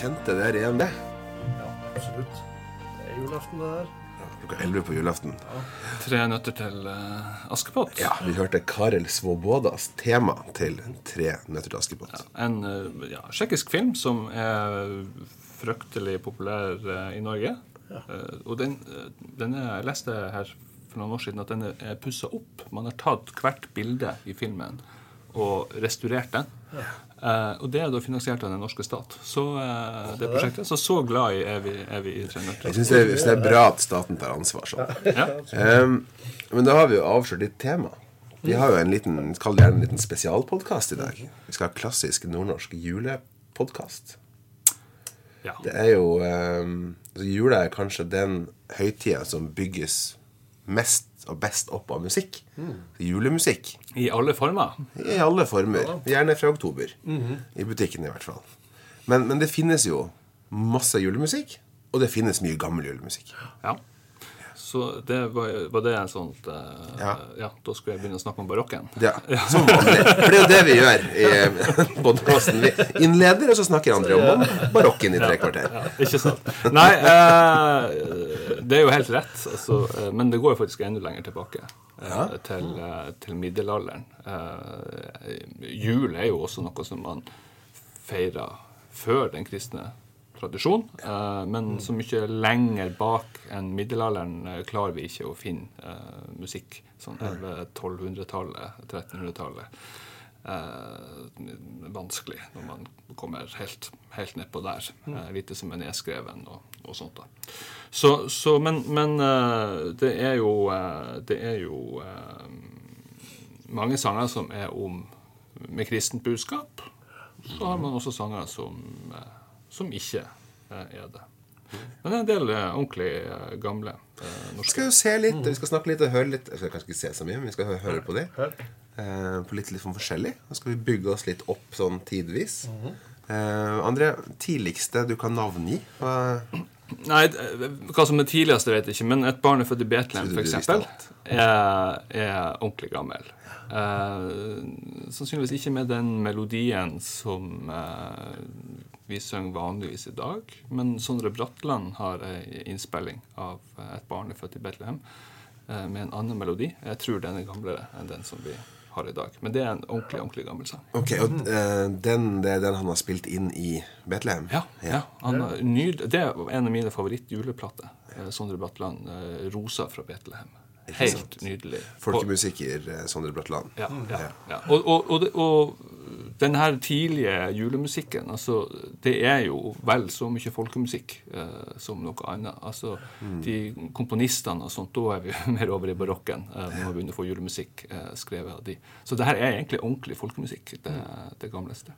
kjente der igjen det. Ja, absolutt. Det er julaften, det der. Klokka 11 på julaften. Tre nøtter til uh, Askepott. Ja, Vi hørte Karel Svobodas tema til Tre nøtter til Askepott. En uh, ja, tsjekkisk film som er fryktelig populær uh, i Norge. Eh, og den, den er, jeg leste her for noen år siden at den er pussa opp. Man har tatt hvert bilde i filmen og restaurert den. Eh, og det er da finansiert av den norske stat. Så uh, det prosjektet, så så glad i er vi, er vi i nøtter. Jeg syns det, det er bra at staten tar ansvar sånn. Ja. Um, men da har vi jo avslørt ditt tema. Vi har jo en liten, kall det gjerne en liten spesialpodkast i dag. Vi skal ha klassisk nordnorsk julepodkast. Ja. Det er jo um, Jula er kanskje den høytida som bygges mest og best opp av musikk. Julemusikk. I alle former. I alle former. Gjerne fra oktober. I butikken i hvert fall. Men, men det finnes jo masse julemusikk, og det finnes mye gammel julemusikk. Ja. Så det var, var det en sånt uh, Ja. ja. Da skulle jeg begynne å snakke om barokken. Ja, Som vanlig. For det er jo det vi gjør i podkasten. Vi innleder, og så snakker andre om barokken i tre kvarter. Ja, ikke sant? Nei, uh, det er jo helt rett. Altså, uh, men det går jo faktisk enda lenger tilbake. eh, til, eh, til middelalderen. Eh, jul er jo også noe som man feirer før den kristne tradisjon. eh, men så mye lenger bak enn middelalderen eh, klarer vi ikke å finne eh, musikk. Sånn 1100-1200-tallet, 1300-tallet. Eh, vanskelig når man kommer helt, helt nedpå der. Eh, lite som er nedskreven og, og sånt. da. Så, så men, men det er jo, det er jo mange sanger som er om med kristent budskap. Så har man også sanger som, som ikke eh, er det. Men det er en del eh, ordentlig eh, gamle norske. Vi skal jo se litt, vi skal snakke litt og høre litt Jeg skal kanskje ikke se så mye, men vi skal hø- høre på det. Eh, på litt, litt sånn forskjellig. Nå skal vi bygge oss litt opp sånn tidvis. Eh, André, tidligste du kan navngi? Hva- Nei, hva som er tidligste, vet jeg ikke, men et barn er født i Betlehem, f.eks., er, er ordentlig gammel. Eh, sannsynligvis ikke med den melodien som eh, vi synger vanligvis i dag, men Sondre Bratland har ei innspilling av Et barn født i Betlehem eh, med en annen melodi. Jeg tror den er gamlere enn den som vi har i dag. Men det er en ordentlig, ordentlig gammel sang. Ok, og eh, den, Det er den han har spilt inn i Betlehem? Ja, ja. Han, har det er en av mine favorittjuleplater. Eh, Sondre Bratland, 'Rosa fra Betlehem'. Helt nydelig. Folkemusiker eh, Sondre Bratland. Ja, ja, ja. Og, og, og, og den her tidlige julemusikken, altså, det er jo vel så mye folkemusikk eh, som noe annet. Altså, De komponistene og sånt, da er vi mer over i barokken eh, når vi begynner å få julemusikk eh, skrevet av de. Så det her er egentlig ordentlig folkemusikk, det, det gamleste.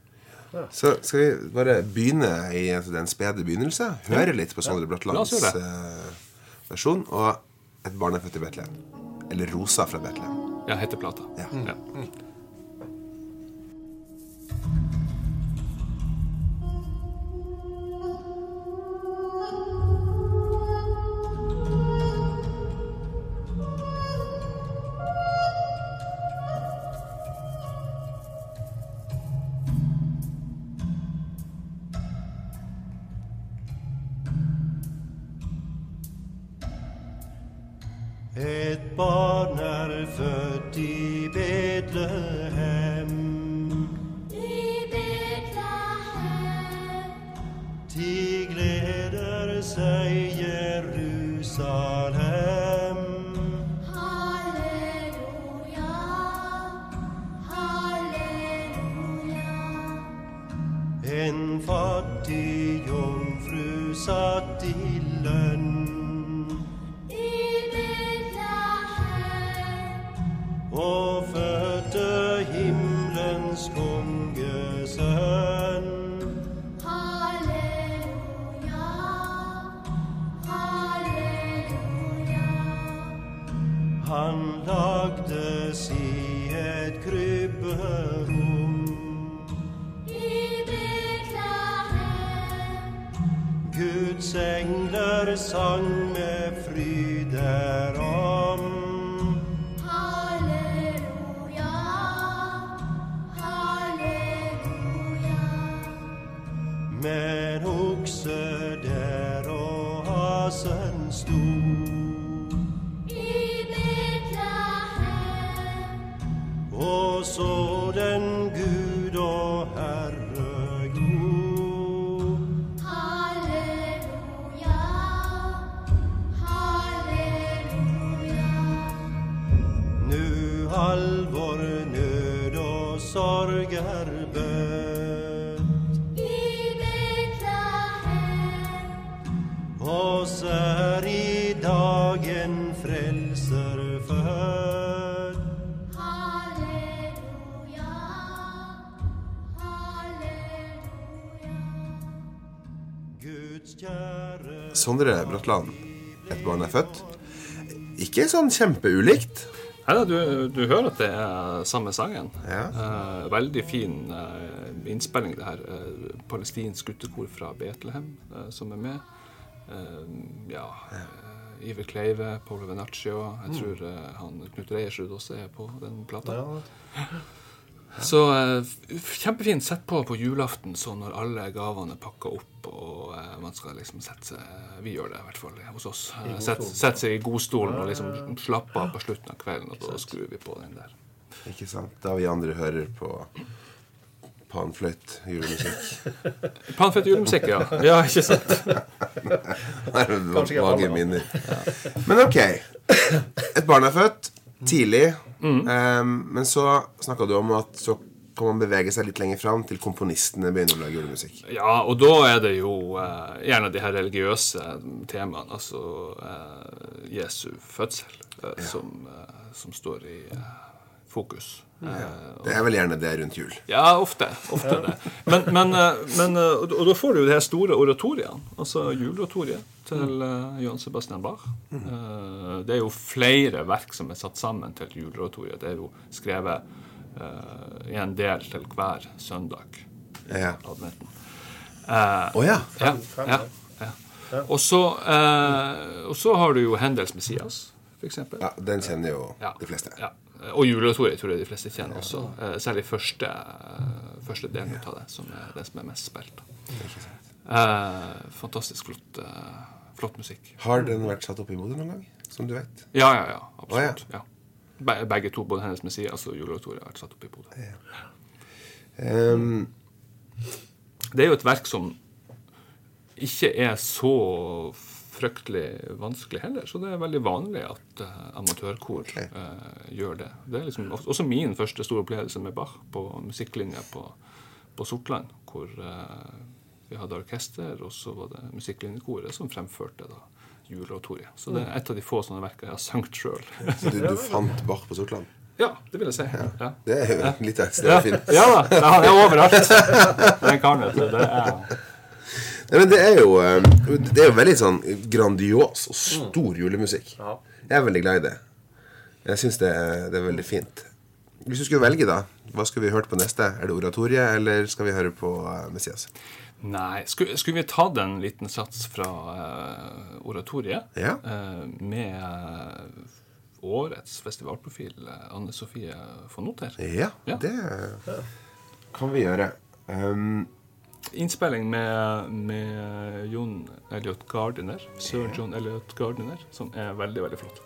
Så skal vi bare begynne i altså, den spede begynnelse. Høre litt på Sondre La Bratlands eh, versjon. Og Et barn er født i Betlehem. Eller Rosa fra Betlehem. Ja, heter plata. Ja. Ja. De gleder seg Jerusalem. Er født. Ikke sånn kjempeulikt. Nei da, du, du hører at det er samme sangen. Ja. Eh, veldig fin eh, innspilling, det her. Eh, palestinsk guttekor fra Betlehem eh, som er med. Eh, ja, eh, Iver Kleive, Paolo Venaccio. Jeg tror eh, han Knut Reiersrud også er på den plata. Ja, Så eh, kjempefint sett på på julaften, så når alle gavene er pakka opp og eh, man skal liksom sette seg Vi gjør det i hvert fall hos oss. Sette sette seg i godstolen og liksom slappe av på slutten av kvelden, og da skrur vi på den der. Ikke sant? Da vi andre hører på panfløyt julemusikk. Panfødt julemusikk, ja. Ja, ikke sant? Nei, det var Vage minner. Men ok. Et barn er født tidlig. Um, men så snakka du om at så kan man bevege seg litt lenger fram til komponistene begynner å lage julemusikk. Ja, og da er det jo uh, gjerne de her religiøse temaene, altså uh, Jesu fødsel, eh, som, eh, som står i eh, fokus. Ja. Det er vel gjerne det rundt jul. Ja, ofte. ofte det. Men, men, eh, men eh, og, da får du jo de store oratoriene. Altså juleoratoriet til uh, Johan Sebastian Bach. Eh, det er jo flere verk som er satt sammen til juleoratoriet. Det er jo skrevet eh, i en del til hver søndag. Ja. Adventen. Eh, oh, ja. ja, ja, ja. Og, så, eh, og så har du jo Hendels Messias, eksempel. ja. Den kjenner jo Ja. de fleste. Ja. Og juleoratoriet tror jeg de fleste kjenner også. Eh, Særlig første, eh, første delen av det, som er den som er mest spilt. Eh, fantastisk flott, eh, flott musikk. Har den vært satt opp i Bodø noen gang? Som du vet? Ja, ja, ja. Absolutt. Oh, ja. Be- Begge to, både hennes Messias og juleoratoriet, har vært satt opp i Bodø. Um, Det er jo et verk som ikke er så fryktelig vanskelig heller, så det er veldig vanlig at uh, amatørkor okay. uh, gjør det. Det er liksom også- min første store opplevelse med Bach på musikklinja på, på Sortland, hvor uh, vi hadde orkester, og så var det musikklinjekoret som fremførte da juleoratoriet. Så det er et av de få sånne verker jeg har sunget sjøl. du, du fant Bach på Sortland? ja, det vil jeg si. Ja. Det er jo litt av et sted Ja, å finne. ja da, Det er overalt. Den karen, vet du. Det er Nei, men det er jo eh, Det er jo veldig sånn grandios og stor julemusikk. Jeg er veldig glad i det. Jeg syns det, det er veldig fint. Hvis du skulle velge, da, hva skulle vi hørt på neste? Er det oratoriet, eller skal vi høre på eh, Messias? Nei, skulle, skulle vi tatt en liten sats fra uh, oratoriet Ja. Uh, med uh, årets festivalprofil, Anne Sofie von Noter? Ja, Ja. det kan vi gjøre. Um, Innspilling med, med Jon Elliot Gardiner, sir John Elliot Gardiner, som er veldig, veldig flott.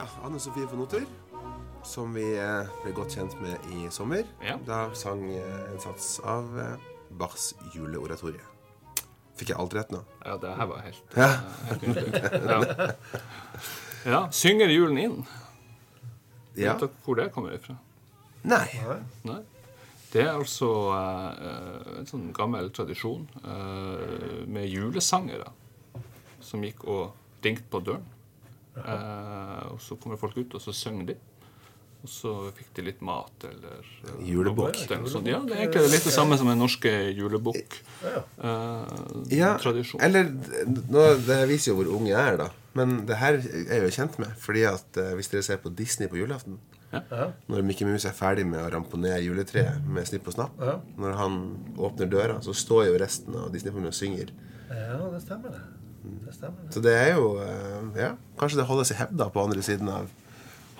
Ja, Anne Sofie von Otter, som vi eh, ble godt kjent med i sommer. Ja. Da sang eh, en sats av eh, Bachs juleoratorie. Fikk jeg alt rett nå? Ja, det her var helt, Ja. helt. Ja. ja. Synger julen inn. ja. Vet dere hvor det kommer ifra? Nei. Nei. Det er altså eh, en sånn gammel tradisjon eh, med julesangere som gikk og ringte på døren. Eh, og så kommer folk ut, og så synger de. Og så fikk de litt mat eller uh, Julebukk. Sånn. Ja, det er egentlig litt det samme som den norske julebukk-tradisjonen. Uh, Ja, tradisjon. eller nå, Det viser jo hvor ung jeg er, da. Men det her er jeg jo kjent med. Fordi at uh, hvis dere ser på Disney på julaften Ja. Når Mickey Mouse er ferdig med å ramponere juletreet med Snipp og Snapp, Ja. når han åpner døra, så står jo resten av Disney-familien og synger. ja, det stemmer det. Det stemmer det. Så det er jo eh, Ja, kanskje det holdes i hevd på andre siden av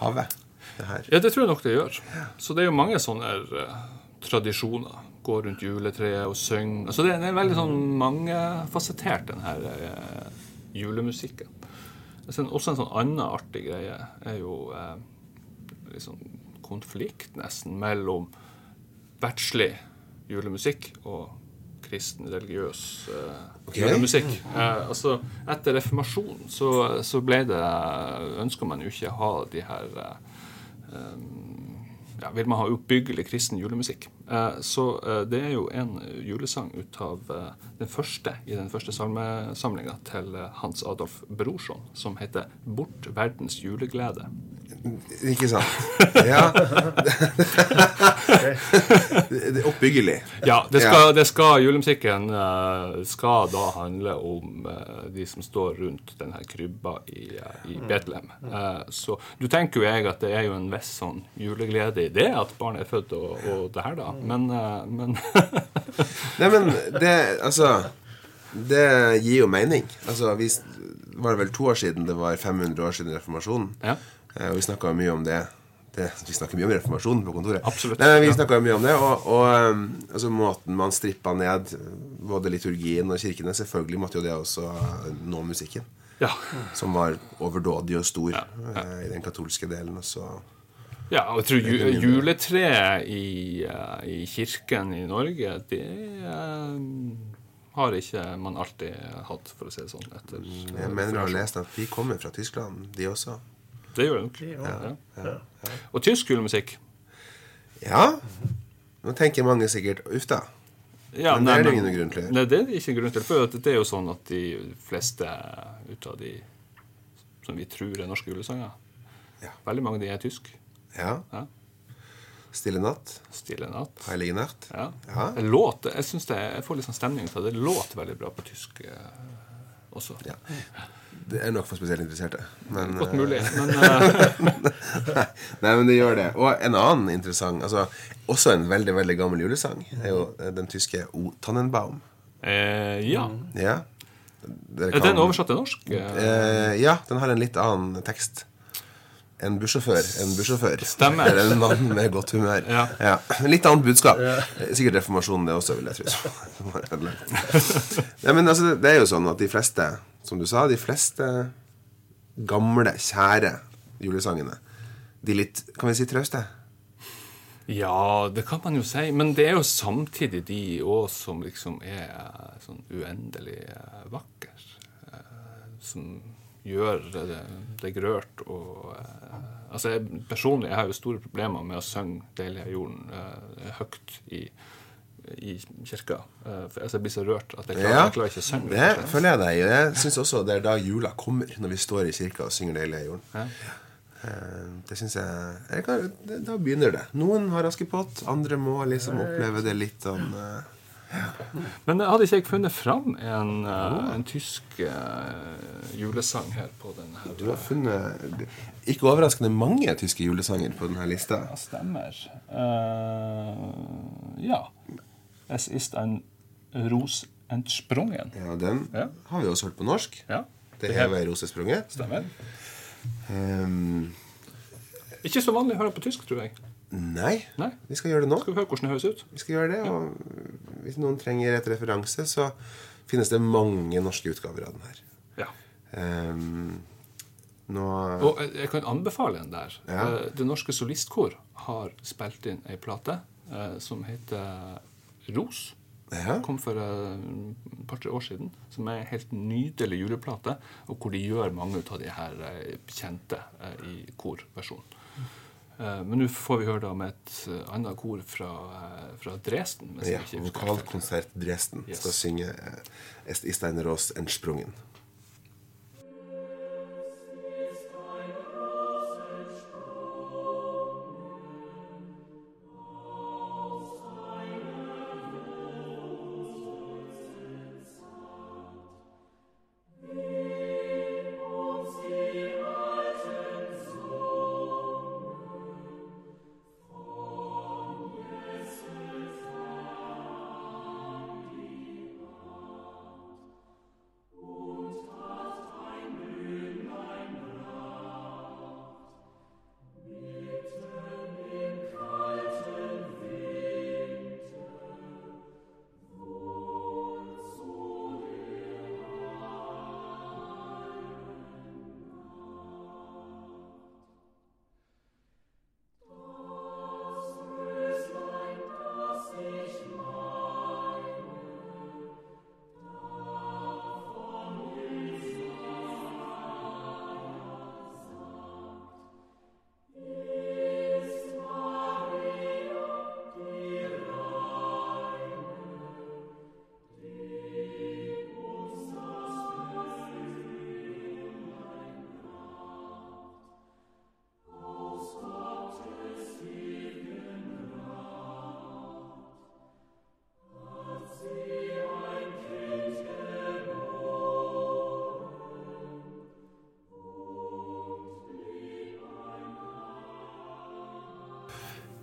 havet. Det her. Ja, det tror jeg nok det gjør. Så det er jo mange sånne uh, tradisjoner. Gå rundt juletreet og synge. Altså det, det er veldig sånn mangefasettert, den her eh, julemusikken. Altså, også en sånn annen artig greie er jo uh, liksom konflikt nesten mellom verdslig julemusikk og kristen, religiøs uh, okay. julemusikk. Uh, altså, etter reformasjonen så, så ble det Ønska man jo ikke ha de her um, ja, vil man ha oppbyggelig kristen julemusikk. Eh, så eh, det er jo en julesang ut av eh, den første i den første salmesamlinga til Hans Adolf Brorson, som heter 'Bort verdens juleglede'. Ikke sant? Ja. det er oppbyggelig. Ja, det skal, det skal julemusikken skal da handle om de som står rundt denne krybba i, i Betlehem. Eh, så du tenker jo jeg at det er jo en viss sånn juleglede i det at barnet er født og, og det her, da. Men, eh, men Nei, men det Altså Det gir jo mening. Altså, vi, det var vel to år siden det var 500 år siden reformasjonen. Ja. Eh, Og vi snakka mye om det. det. Vi snakker mye om reformasjonen på kontoret. Absolutt. Nei, vi Ja. snakket mye om det, og, og um, altså, måten man strippa ned både liturgien og kirkene Selvfølgelig måtte jo det også nå musikken. ja. Som var overdådig og stor Ja, ja. eh, i den katolske delen. Og så Ja, og jeg tror ju, juletreet i, eh, i kirken i Norge, det eh, har ikke man alltid hatt, for å si det sånn. Etter, Jeg mener å ha lest at de kommer fra Tyskland, de også. Det gjør det nok. Ja. Og tysk julemusikk Ja. Nå tenker mange sikkert Uff da. ja, Men det er det ingen grunn til. Nei, det er ikke ikke grunn til. For det er jo sånn at de fleste ut av de som vi tror er norske julesanger, Ja. veldig mange av de er tysk. Ja. Ja. Stille natt. Stille natt. Heilige natt. Ja. Ja. Låt, jeg synes det, jeg får litt sånn stemning til det. Det låter veldig bra på tysk eh, også. Ja. Det er nok for spesielt interesserte. Men, Godt eh, mulig. Men eh, Nei, men det gjør det. Og en annen interessant altså, Også en veldig veldig gammel julesang er jo eh, den tyske O Tannenbaum. eh, ja. Ja. Kan, Er den oversatt til norsk? Eh, Eh, ja, den har en litt annen tekst. En bussjåfør. En bussjåfør. Stemmer. Eller en mann med godt humør. Ja. Litt annet budskap. Sikkert reformasjonen, det også, vil jeg tro. ja, men altså, det er jo sånn at de fleste, som du sa, de fleste gamle, kjære julesangene De litt, kan vi si, trauste? Ja, det kan man jo si. Men det er jo samtidig de òg som liksom er eh, sånn uendelig eh, vakre. eh, Som gjør det, rørt og eh, Altså, jeg, personlig jeg har jo store problemer med å synge 'Deilig er jorden' eh, høyt i, i kirka. Eh, for altså, jeg blir så rørt at jeg klarer, Ja, jeg klarer ikke å synge. det føler jeg deg i. Jeg syns også det er da jula kommer, når vi står i kirka og synger 'Deilig er jorden'. Ja. Eh, Det syns jeg, jeg kan, det, Da begynner det. Noen har Askepott, andre må liksom oppleve det litt sånn eh, Men hadde ikke jeg funnet fram en, eh, en tysk eh, julesang her på denne her? Du har funnet ikke overraskende mange tyske julesanger på denne lista. Ja, stemmer. Uh, ja. Es ist ein Ros entsprungen. Ja, Den Ja. har vi også hørt på norsk. Ja, Det hever er rosesprunget. stemmer. Um, Ikke så vanlig å høre på tysk, tror jeg. Nei, Nei. vi skal gjøre det nå. Skal vi høre hvordan det høres ut? Vi skal gjøre det, og Hvis noen trenger et referanse, så finnes det mange norske utgaver av den her. Ja. Um, nå Og jeg- kan anbefale en der. Ja. Eh, Det Norske Solistkor har spilt inn ei plate eh, som heter Ros. ja. Kom for eh, et par-tre år siden. Som er en helt nydelig juleplate, og hvor de gjør mange av de her eh, kjente i korversjon. Eh, Men nå får vi høre da om et eh, annet kor fra, eh, fra Dresden. ja. Vokalkonsert Dresden Yes. skal synge eh, Est Istein Ros Entsprungen.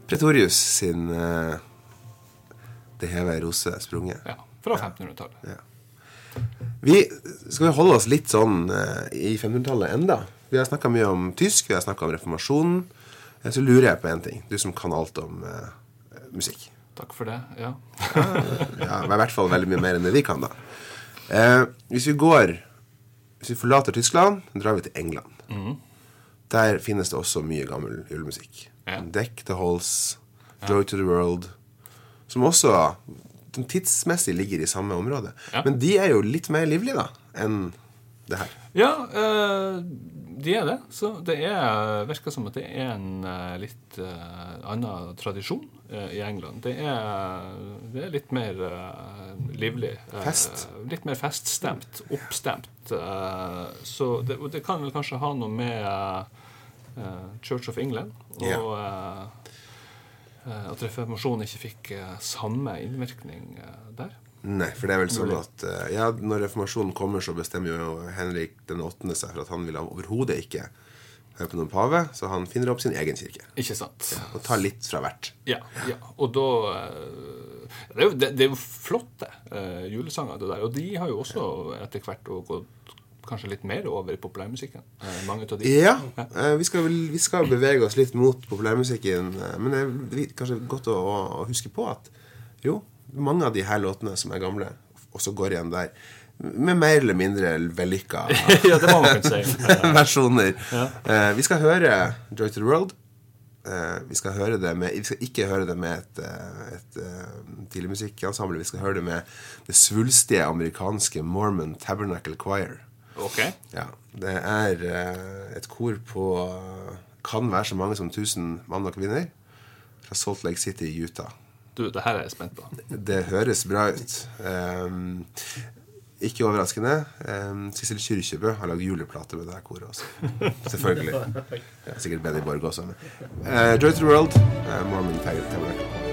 Pretorius sin uh, Det hever ei rose sprunget. Ja, fra 1500-tallet. Vi skal vi holde oss litt sånn uh, i 1500-tallet enda. Vi har snakka mye om tysk, vi har snakka om reformasjonen. Eh, Så lurer jeg på én ting. Du som kan alt om uh, musikk. Takk for det. Ja. Ja, I hvert fall veldig mye mer enn det vi kan, da. Uh, hvis vi går Hvis vi forlater Tyskland, drar vi til England. Der finnes det også mye gammel julemusikk. Ja. Deck the Halls, Joy to the World. Som også tidsmessig ligger i samme område. Men de er jo litt mer livlige, da, enn det her. Ja, eh, de er det. Så det er, virker som at det er en eh, litt eh, annen tradisjon i England. Det er, det er litt mer livlig. Fest. litt mer feststemt. Oppstemt. så det, det kan vel kanskje ha noe med Church of England og Ja. eh, eh, at reformasjonen ikke fikk eh, samme innvirkning eh, der. Nei, for det er vel sånn at eh, ja, når reformasjonen kommer, så bestemmer jo Henrik den 8. seg for at han vil overhodet ikke høre på noen pave, så han finner opp sin egen kirke. Ikke sant? Og tar litt fra hvert. Ja, ja. og da eh, Det er jo, det, det er jo flotte eh, julesanger, det der. Og de har jo også etter hvert gått kanskje litt mer over i populærmusikken. eh, mange av de. Ja, eh, vi skal, vi skal bevege oss litt mot populærmusikken, eh, men det er kanskje godt å, å huske på at jo, mange av de her låtene som er gamle, også går igjen der. Med mer eller mindre vellykka ja, versjoner. Eh, vi skal høre Joy to the World. Eh, vi, skal høre det med, vi skal ikke høre det med et, et eh, tidligmusikkensemble. Vi skal høre det med det svulstige amerikanske Mormon Tabernacle Choir. Ok. Ja, Det er eh, et kor på Kan være så mange som 1000 mann og kvinner. Fra Salt Lake City i Utah. Du, det her er jeg spent på. Det høres bra ut. Um, ikke overraskende. Um, Sissel Kyrkjebø har lagd juleplate med det her koret også. Selvfølgelig. Ja, sikkert Benny Borg også. Uh, Joy to the World, uh, Mormon Tabernacle.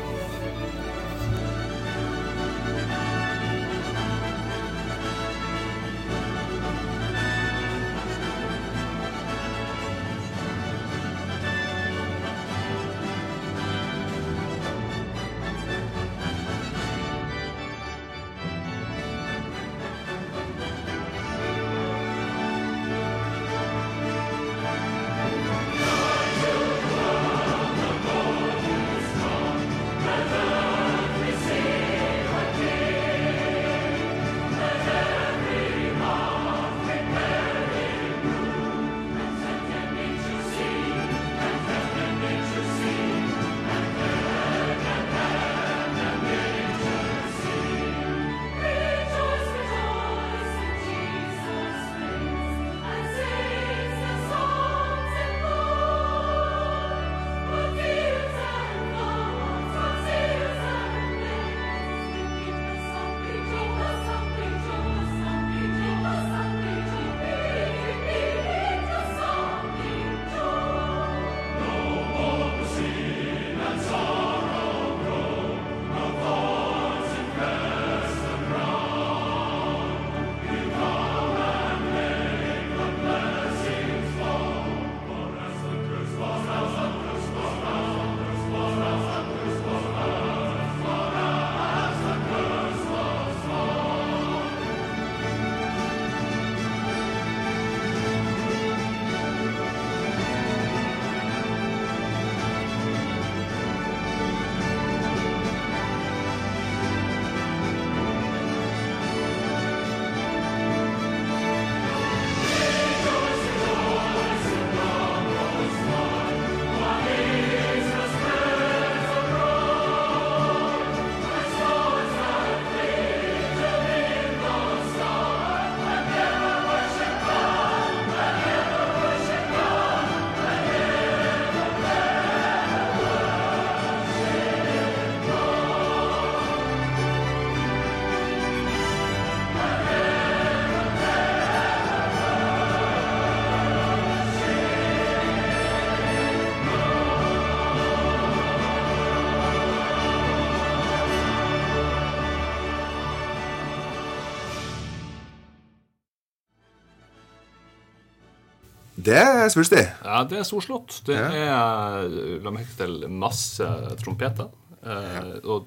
Det er svulstig. Ja, det er storslått. Det Ja. er La meg merke til masse trompeter. Eh, og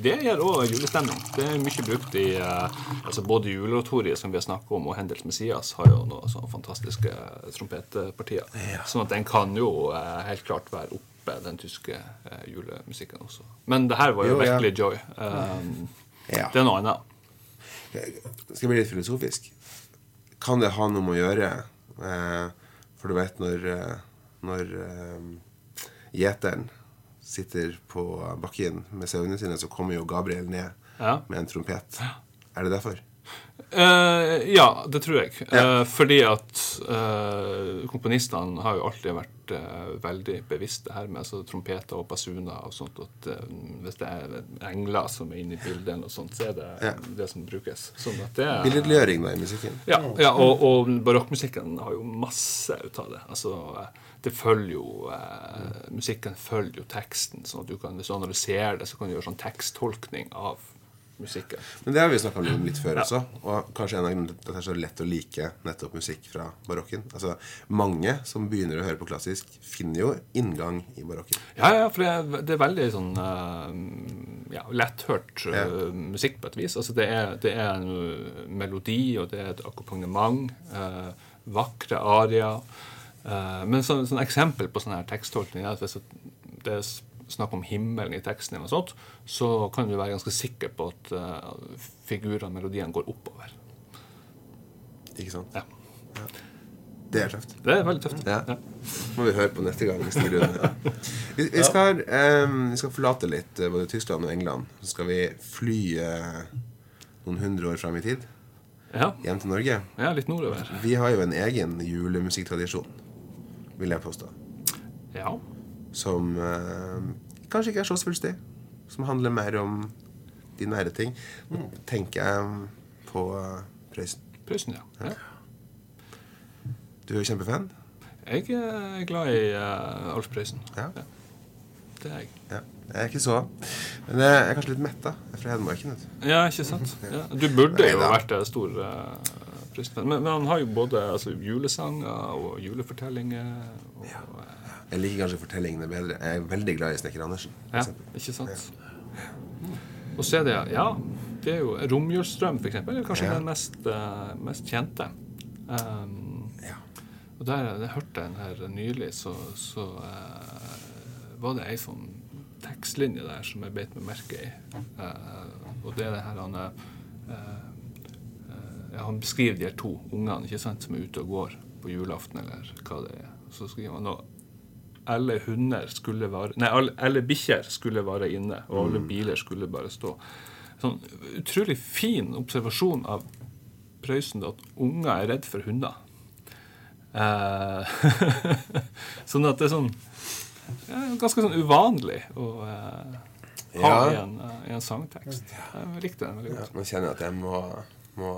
det gir òg julestemning. Det er mye brukt i eh, altså Både juleoratoriet som vi har snakket om, og Hendels Messias har jo noen sånne fantastiske trompetpartier. Sånn at den kan jo eh, helt klart være oppe, den tyske julemusikken også. Men det her var jo, Jo, ja. joy. Eh, Ja. Det er noe annet. Skal jeg bli litt filosofisk? Kan det ha noe med å gjøre For du vet når eh, Når eh, gjeteren sitter på bakken med sauene sine, så kommer jo Gabriel ned Ja. med en trompet. Er det derfor? Eh, ja, det tror jeg. Ja. Uh, fordi at uh, komponistene har jo alltid vært veldig bevisst det her med altså, trompeter og basuner og sånt. At hvis det er engler som er inne i bildet, sånt, så er det Ja. det som brukes. Sånn at det er Billedliggjøring i musikken. ja, ja, og, og barokkmusikken har jo masse ut av det. Altså, det følger jo Musikken følger jo teksten. sånn at du kan, Hvis du analyserer det, så kan du gjøre sånn teksttolkning av musikken. Men det har vi snakka om litt før også. Og kanskje en av grunnene til at det er så lett å like nettopp musikk fra barokken. Altså, Mange som begynner å høre på klassisk, finner jo inngang i barokken. Ja, ja, for det er, det er veldig sånn uh, ja, letthørt uh, musikk på et vis. Altså det er, det er en uh, melodi, og det er et akkompagnement. Uh, vakre arier. Uh, men sånn, sånn eksempel på sånn her teksttolkning er at hvis det er snakk om himmelen i teksten, eller noe sånt, så kan du være ganske sikker på at uh, figurene og melodiene går oppover. Ikke sant? Ja. Det er tøft. Det er veldig tøft. Ja. Ja. må vi høre på neste gang. Hvis det. Vi, vi, skal, um, vi skal forlate litt eh, både Tyskland og England. Så skal vi fly uh, noen hundre år fram i tid. Ja. Hjem til Norge. ja, litt nordover. Vi har jo en egen julemusikktradisjon, vil jeg påstå. Ja. Som eh, kanskje ikke er så svulstig. Som handler mer om de nære ting. Nå tenker jeg på eh, Prøysen. Prøysen, ja. ja. Du er kjempefan. Jeg er glad i uh, Alf Prøysen. Ja. Det er jeg. Ja. Jeg er ikke så Men jeg er kanskje litt metta. Jeg er fra Hedmarken. Ja, ikke sant? Ja. Du burde jo vært stor uh, Prøysen-fan. Men, men han har jo både altså, julesanger og julefortellinger. Og, eh, Jeg liker kanskje fortellingene bedre. Jeg er veldig glad i Snekker Andersen. ja, ikke sant? Og så er det Ja, det er jo Romjulsdrøm, eksempel. Er kanskje Ja. den mest, uh, mest kjente. Um, Ja. Og der jeg hørte den her nylig, så, så uh, var det ei sånn tekstlinje der som jeg beit meg merke i. Uh, og det er det her han ja, Han beskriver de her to ungene ikke sant, som er ute og går på julaften, eller hva det er. Så skriver han nå alle hunder skulle være Nei, alle, alle bikkjer skulle være inne, og alle biler skulle bare stå. Sånn utrolig fin observasjon av Prøysen, at unger er redd for hunder. Eh, sånn at det er sånn Ganske sånn uvanlig å eh, ha Ja. i, en, eh, i en sangtekst. Jeg likte den veldig Ja, godt. nå kjenner jeg at jeg må, må,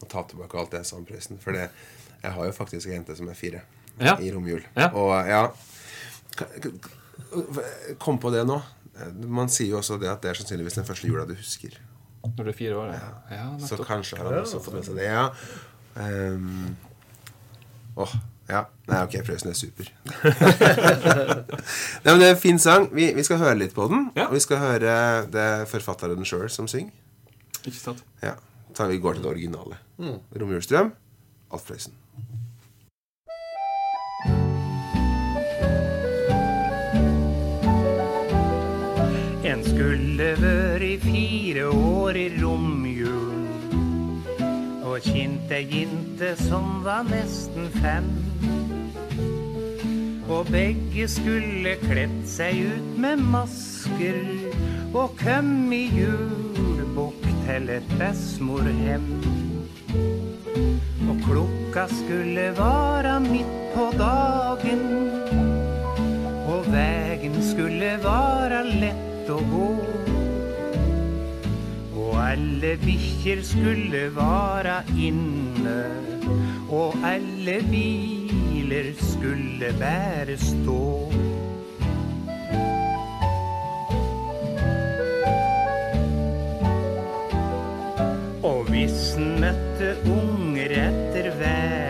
må ta tilbake alt det jeg sa om Prøysen. For det, jeg har jo faktisk en jente som er fire Ja. i romjul. Ja. Og ja Kom på det nå. Man sier jo også det at det er sannsynligvis den første jula du husker. Når du er fire år? Ja, ja Så kanskje har han også fått med seg det. Ja. Um, åh, ja. Nei, ok, Prøysen er super. Nei, men Det er en fin sang. Vi, vi skal høre litt på den. Ja. Og vi skal høre det er forfatteren sjøl som synger. Ikke sant? Ja, Så Vi går til det originale. Romjulsdrøm. Alf Prøysen. Skulle vært fire år i romjulen og kjent ei jente som var nesten fem. Og begge skulle kledd seg ut med masker og køm i julebukk til et bestemorhjem. Og klokka skulle vara midt på dagen og vegen skulle vara lätt og gå. Og alle bikkjer skulle vara inne og alle biler skulle bare stå. Og hvis en møtte unger etter vega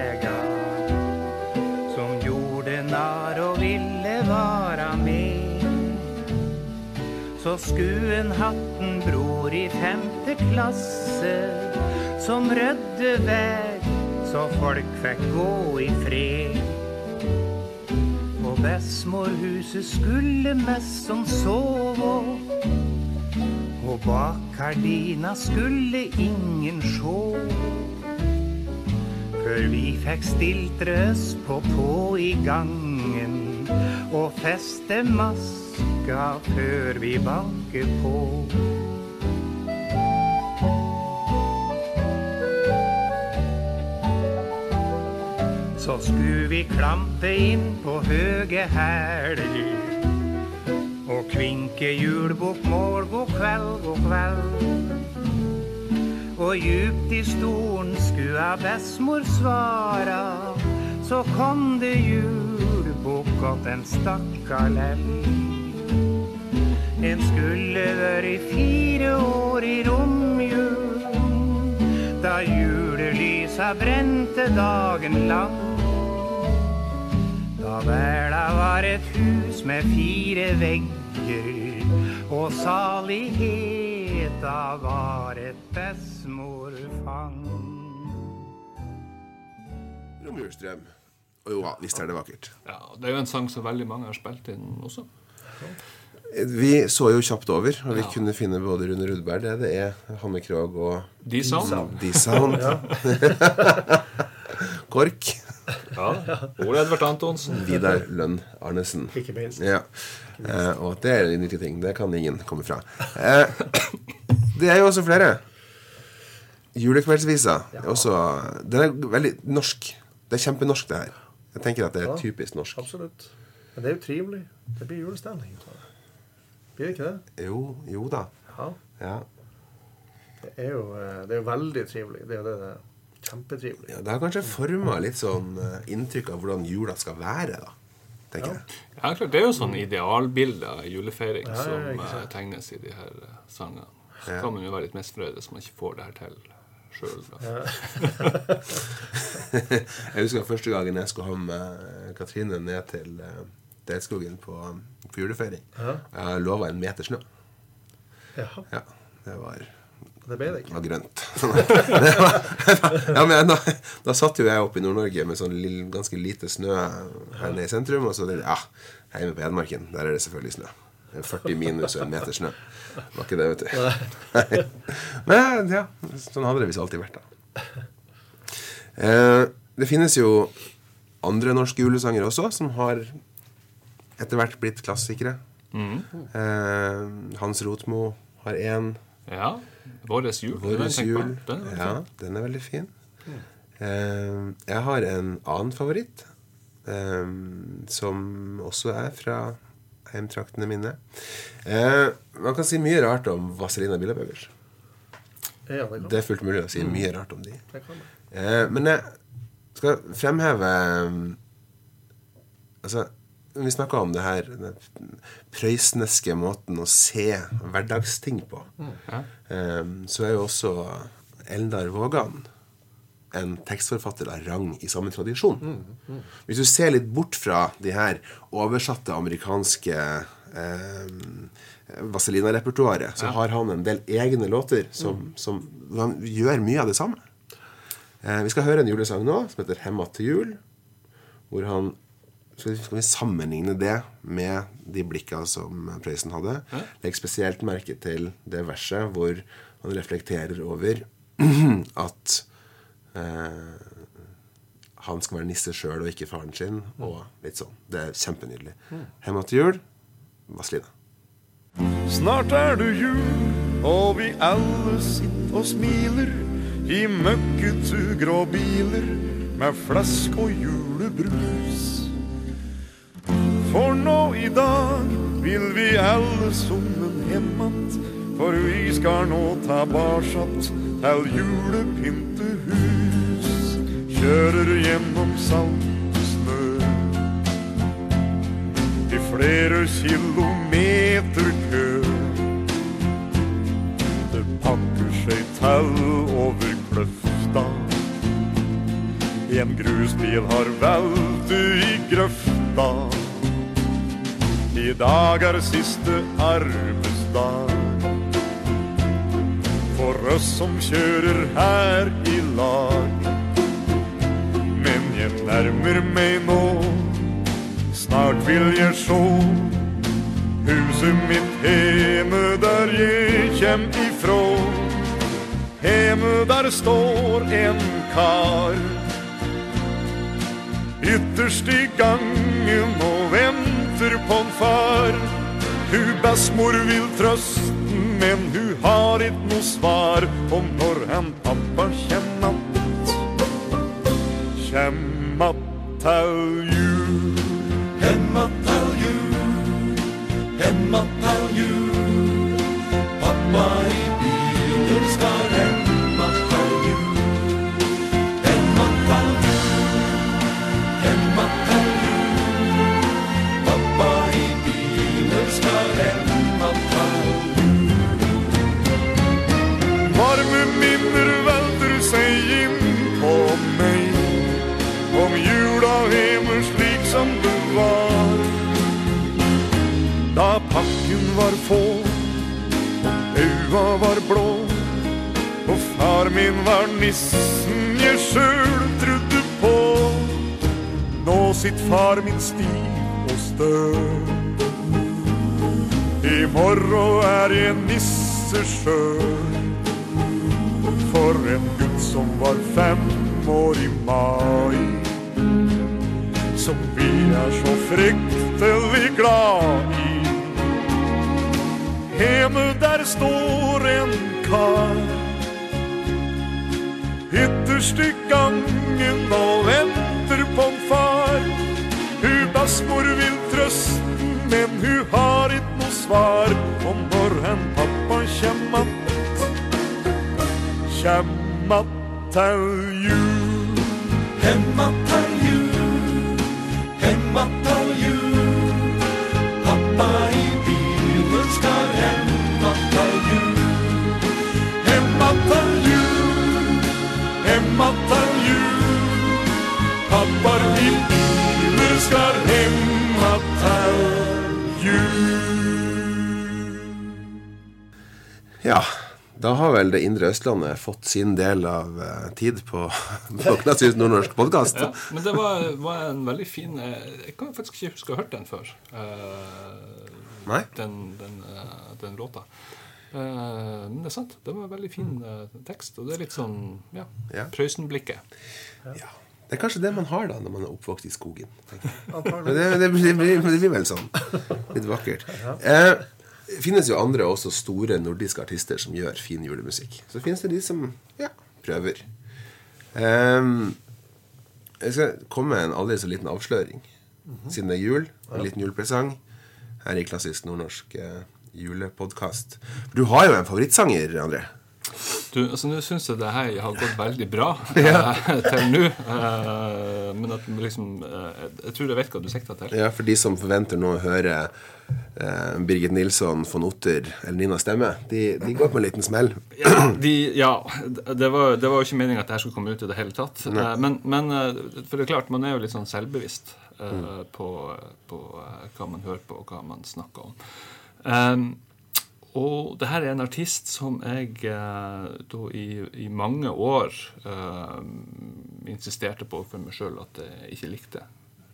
så skulle en hatten bror i femte klasse som rydde veg så folk fikk gå i fred. Og bestemorhuset skulle mest som sove, og bak gardina skulle ingen sjå. Før vi fikk stilt røst på på i gangen og feste maska før vi banker på. Så skulle vi klampe inn på høge hæler og kvinke mål god kveld, god kveld. Og djupt i stolen skulle ha bestemor svara, så kom det julebukk og en stakkar lell. En skulle vært fire år i romjulen, da julelysa brente dagen lang. Da verda var et hus med fire vegger, og saligheta var et bestemorfang. Romjulsdrøm. Og jo, da, visst er det vakkert. Ja, Det er jo en sang som veldig mange har spilt inn også. Vi så jo kjapt over, og vi Ja. kunne finne både Rune Rudberg, det, det er Hanne Krogh og. D-Sound. Kork. Ja. Ole Edvard Antonsen. Vidar Lønn Arnesen. Ikke minst. Ja. Eh, og at det er en nyttig ting. Det kan ingen komme fra. Eh, det er jo også flere. Julekveldsvisa Ja. også Den er veldig norsk. Det er kjempenorsk, det her. Jeg tenker at det er Ja. typisk norsk. Absolutt. Men det er jo trivelig. Det blir julestemning. Blir det ikke det? Jo, jo da. Ja. Ja. Det er jo, eh, det er jo veldig trivelig. Det er det det. Kjempetrivelig. ja det har kanskje forma litt sånn eh, inntrykk av hvordan jula skal være, da. Tenker jeg. Ja, klart, Det er jo sånn idealbilde av julefeiring Ja, ja, som eh, tegnes i de her sangene. Så Ja. kan man jo være litt misfornøyd hvis man ikke får det her til sjøl. Jeg husker første gangen jeg skulle ha med Katrine ned til uh, Delskogen på, på julefeiring. Ja. Jeg lova en meter snø. Jaha. Ja, det var, Det ble det det var grønt. Det var- ja, men da, da satt jo jeg oppe i Nord-Norge med sånn lille, ganske lite snø her nede i sentrum. Og så det, ja, hjemme på Hedmarken, der er det selvfølgelig snø. Er 40 minus og en meter snø. Det var ikke det, vet du. Men ja, sånn hadde det visst alltid vært, da. Eh, det finnes jo andre norske julesanger også, som har etter hvert blitt klassikere. Eh, Hans Rotmo har én. Ja. Våres jul. den har Vår jeg tenkt på. jul. Den er Ja, den er veldig fin. Eh, jeg har en annen favoritt, eh, som også er fra hjemtraktene mine. Eh, man kan si mye rart om Vazelina Billabøgers. Ja, det Det er fullt mulig å si mye rart om de. Eh, men jeg skal fremheve um, Altså, vi snakka om det her den prøysneske måten å se hverdagsting på. Ja. Eh, så er jo også Eldar Vågan en tekstforfatter av rang i samme tradisjon. Hvis du ser litt bort fra de her oversatte amerikanske eh, Vazelina-repertoaret, så har han en del egne låter som, som han gjør mye av det samme. Eh, vi skal høre en julesang nå som heter 'Hemma til jul', hvor han skal vi, skal vi sammenligne det med de blikka som Prøysen hadde? Legg spesielt merke til det verset hvor han reflekterer over at eh, han skal være nisse sjøl og ikke faren sin, og litt sånn. Det er kjempenydelig. Hemma til jul, Vazelina. Snart er det jul, og vi alle sitter og smiler i møkkete grå biler med flask og julebrus. For nå i dag vil vi alle sammen hjem att, for vi skal nå tilbake til julepyntehus. Kjører gjennom saltsnø i flere kilometer kø. Det pakker seg til over kløfta. En grusbil har veltet i grøfta. I dag er siste arbeidsdag. For oss som kjører her i lag. Men jeg nærmer meg nå, snart vil jeg sjå huset mitt hjemme der jeg kjem ifrå. Hjemme der står en kar. Ytterst i gangen og venter på en far. Hun bestemor vil trøste, men hun har ikke noe svar på når han pappa kjem att. Kjem att til jul. Hem att til jul. Hem auga var blå, og far min var nissen jeg sjøl trodde på. Nå sitt far min stiv og støv. I morgen er jeg nisse sjøl. For en gutt som var fem år i mai. Som vi er så fryktelig glad i. Hjemme der står en kar. Ytterst i gangen og venter på en far. Hun bestemor vil trøste, men hun har ikke noe svar om når en pappa kjem att. Kjem att til jul. Hem att til jul. Hem att Hem att til jul. Pappa i bilen skal hem jul. Ja, da har vel det indre Østlandet fått sin del av eh, tid på, på klassisk nordnorsk podkast. Ja, men det var, var en veldig fin eh, Jeg kan faktisk ikke huske å ha hørt den før. eh, Nei? Den, den, eh, den låta. Eh, men det er sant. Det var en veldig fin eh, tekst. Og det er litt sånn ja, Ja. Prøysen-blikket. Ja. Det er kanskje det man har da når man er oppvokst i skogen. Det, det, blir, det, blir, det blir vel sånn. Litt vakkert. Eh, det finnes jo andre også store nordiske artister som gjør fin julemusikk. Så finnes det de som ja, prøver. Um, jeg skal komme med en aldri så liten avsløring. Siden det er jul, en liten julepresang her i Klassisk nordnorsk eh, julepodkast. Du har jo en favorittsanger, André. Du, altså Nå syns jeg det her har gått veldig bra eh, til nå. Eh, men at liksom eh, Jeg tror jeg vet hva du sikter til. Ja, For de som forventer nå å høre eh, Birgit Nilsson, von Otter eller Nina Stemme, de, de går på en liten smell. Ja, de, ja det, var, det var jo ikke meningen at det her skulle komme ut i det hele tatt. Eh, men, men eh, for det er klart, man er jo litt sånn selvbevisst mm. på, på eh, hva man hører på, og hva man snakker om. Um, og det her er en artist som jeg eh, da i, i mange år uh, insisterte på for meg sjøl at jeg ikke likte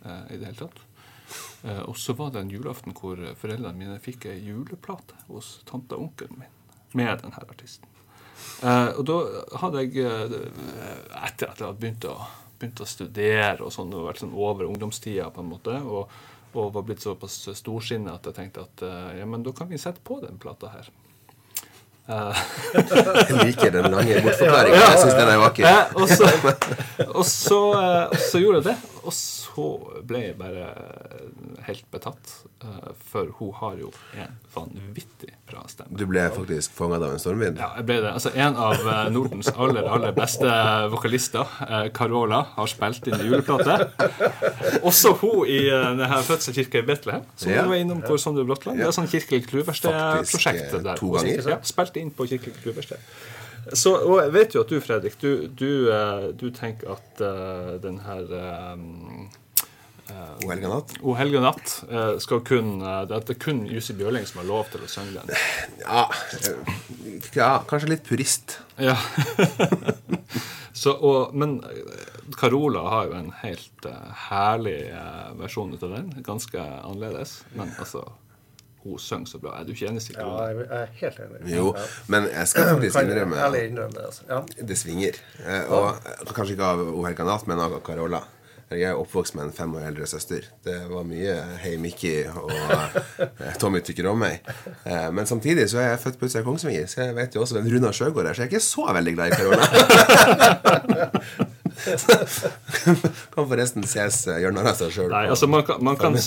uh, i det hele tatt. Uh, og så var det en julaften hvor foreldrene mine fikk ei juleplate hos tante og onkelen min med denne artisten. Og da hadde jeg, etter at jeg hadde begynt å, begynt å studere og sånn, og vært sånn over ungdomstida på en måte, og, og var blitt såpass storsinnet at jeg tenkte at eh, ja, men da kan vi sette på den plata her. Jeg liker den lange bortforklaringa. Jeg syns den er vakker. Eh, og så gjorde jeg det. Og så ble jeg bare helt betatt. eh, For hun har jo en vanvittig bra stemme. Du ble faktisk fanga av en stormvind? Ja, jeg ble det. Altså, En av eh, Nordens aller aller beste vokalister, eh, Carola, har spilt inn juleplate. Også hun i denne fødselskirka i Betlehem, som Ja. hun var innom på Sondre Brotland. Det er sånn kirkelig eh, der. to ganger. Ja, spilte inn på kirkelig kluverksted. Så, og jeg vet jo at du, Fredrik, du, du, eh, du tenker at uh, den her eh, O helga natt. O helga natt uh, skal kun Det er kun Jussi Bjørling som har lov til å synge den. Ja, ja, kanskje litt purist. Ja. Så, og, men Carola har jo en helt herlig versjon ut av den. Ganske annerledes. Men altså Hun synger så bra. Er du ikke enig, Stig? Ja, jeg er helt enig. Jo, men jeg skal faktisk innrømme det. Altså. Det svinger. Eh, Og kanskje ikke av O helga men av Carola. Jeg er oppvokst med en fem år eldre søster. Det var mye Hei Mickey og eh, Tommy tykker om meg. Eh, Men samtidig så er jeg født på utsida av Kongsvinger, så jeg vet jo også hvem Runa Sjøgård er, så jeg er ikke så veldig glad i Carola. kan forresten ses eh, gjøre narr av seg sjøl. Altså man kan, man, kan,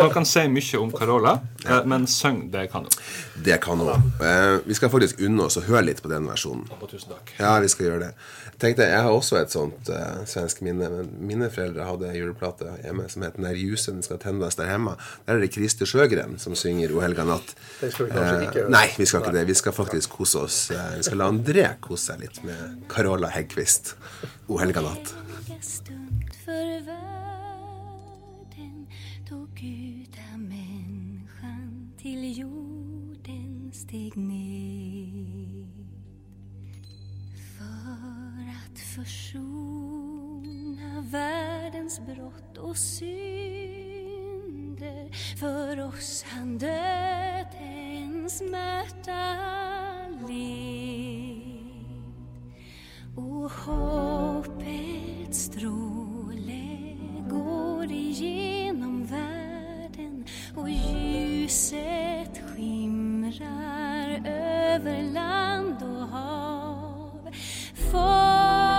man kan si mye om Carola, ja. men syng, det kan hun. Det kan hun. Eh, vi skal faktisk unne oss å høre litt på den versjonen. Og tusen takk. Ja, vi skal gjøre det. Jeg tenkte, jeg har også et sånt uh, svensk minne. Men mine foreldre hadde en juleplate hjemme som het 'När ljusen skal tennes der hemma'. Der er det Christer Sjøgren som synger 'O helga natt'. Det skal vi kanskje ikke gjøre. nei, vi skal ikke det. Vi skal faktisk kose oss. Uh, vi skal la André kose seg litt med Carola Heggquist. 'O helga natt'. han død en världen då och hoppets stråle går igjennom verden, og ljuset skimrar over land og hav. Folk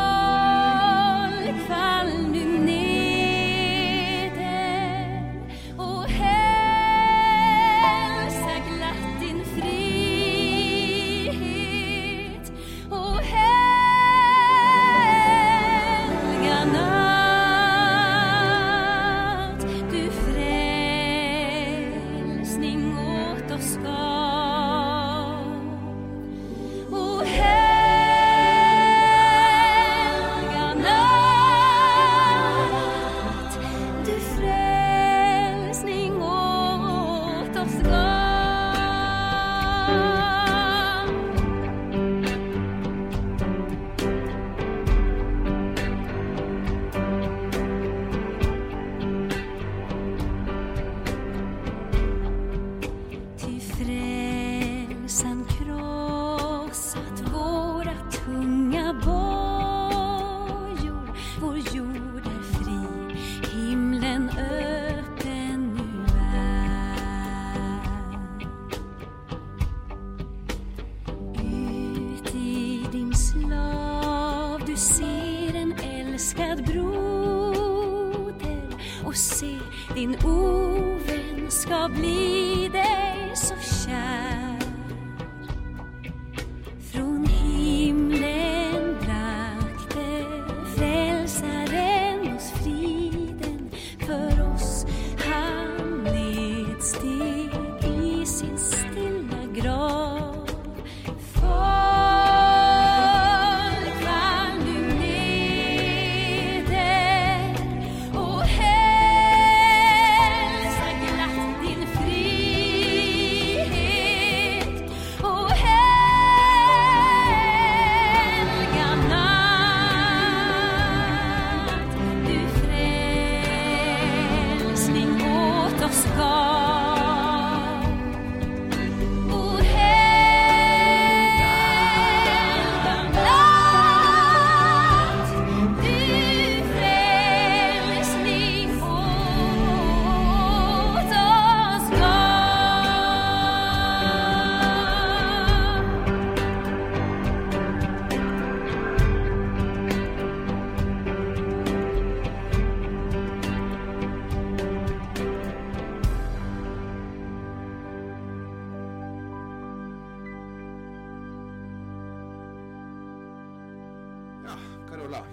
Ja,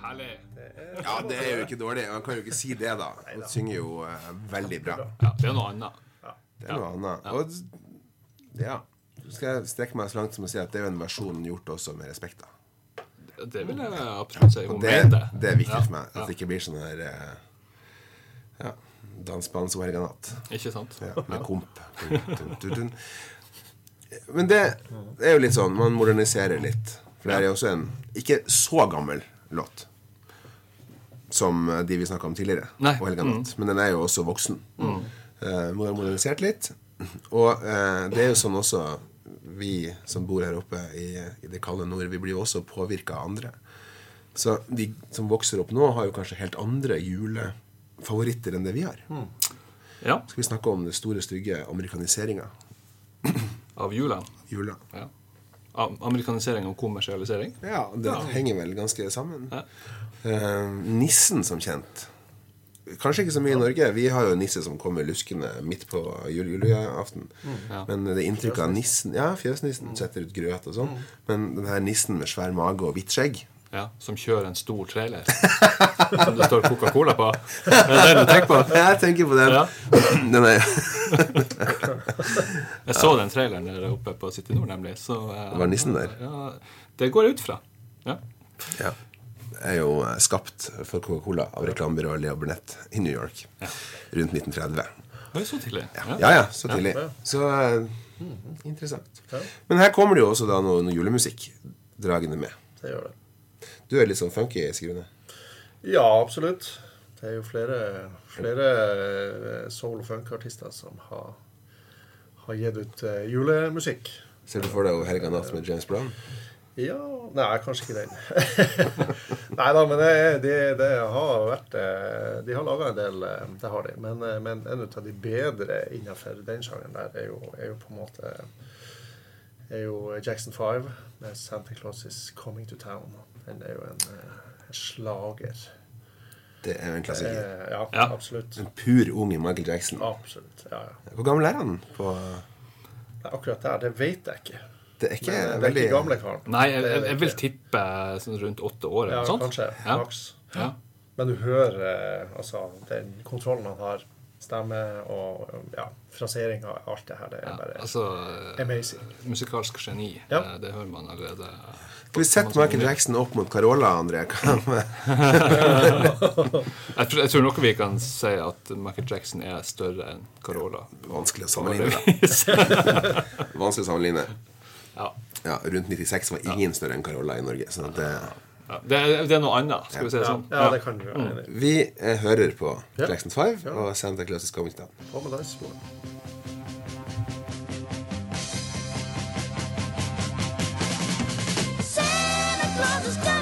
Herlig. Ja, det er jo ikke dårlig. Man kan jo ikke si det, da. Hun synger jo uh, veldig bra. Ja, det er noe annet. Det er noe annet. Og ja. Så skal jeg strekke meg så langt som å si at det er jo en versjon gjort også med respekt. da Det vil jeg absolutt si. Og det, det. det er viktig for meg. At det ikke blir sånn her eh, Ja. Dansbands. Ikke sant? Ja, med komp. Men det er jo litt sånn, man moderniserer litt. For det er jo også en ikke så gammel låt som eh, de vi snakka om tidligere. Nei. Og helgenatt. Men den er jo også voksen. Eh, må modernisert litt. Og eh, det er jo sånn også vi som bor her oppe i, i det kalde nord, vi blir jo også påvirka av andre. Så de som vokser opp nå, har jo kanskje helt andre julefavoritter enn det vi har. Ja. Skal vi snakke om det store, stygge amerikaniseringa? Av jula. Jula. Ja. Am- Amerikanisering og kommersialisering. Ja, det henger vel ganske sammen. Ja. Uh, nissen, som kjent. Kanskje ikke så mye i Norge. Vi har jo nisse som kommer luskende midt på jul juleaften. Ja. Men det inntrykket av nissen Ja, fjøsnissen setter ut grøt og sånn. Men den her nissen med svær mage og hvitt skjegg Ja, som kjører en stor trailer som det står Coca-Cola på. Er det det du tenker på? Jeg tenker på den. Ja. Den er Jeg så den traileren der oppe på City Nord, nemlig. Så, eh, Var nissen der? Ja, det går jeg ut fra. Ja. ja, er jo eh, skapt for Coca-Cola av reklamebyrået Leo Burnett i New York rundt 1930. Oi, så tidlig. Ja, ja, så tidlig. Så uh, interessant. Men her kommer det jo også da noe, noe julemusikk dragende med. Det gjør det. Du er litt sånn funky, Sigrune. Ja, absolutt. Det er jo flere, flere eh, soul- og funk-artister som har, har gitt ut eh, julemusikk. Ser du for deg Helga natt med James Brown? Ja Nei, kanskje ikke den. nei da, men det, det, det har vært eh, De har laga en del, det har de. Men, men en av de bedre innenfor den sjangeren der er jo, er jo på en måte er jo Jackson 5 med 'Santa Claus Is Coming to Town'. Den er jo en, eh, en slager. Det er jo en klassiker. Eh, ja, Ja. absolutt. En pur ung Michael Jackson. Absolutt. Ja, ja. Hvor gammel er han? På Nei, Akkurat der, det vet jeg ikke. det er ikke Men det er ikke gamle karen. Nei, jeg, jeg, jeg vil tippe sånn rundt åtte år eller Ja, noe sånt. kanskje. Ja. Maks. Ja. Men du hører eh, altså, den kontrollen han har, stemme og ja, fraseringa, alt det her, det er Ja, bare altså amazing. Musikalsk geni. Ja. eh, Det hører man allerede. Skal vi sette Michael Jackson opp mot Carola, André? Jeg tror, jeg tror nok vi kan si at Michael Jackson er større enn Carola. Vanskelig å sammenligne. Vanskelig å sammenligne. Ja. Ja, rundt 96 var ingen større enn Carola i Norge. At det, det, er, det er noe annet, skal vi si det sånn. ja, det kan Vi være enig vi eh, hører på Ja. Jackson 5 Ja. og Santa Claus is coming down. På med. Santa Claus is coming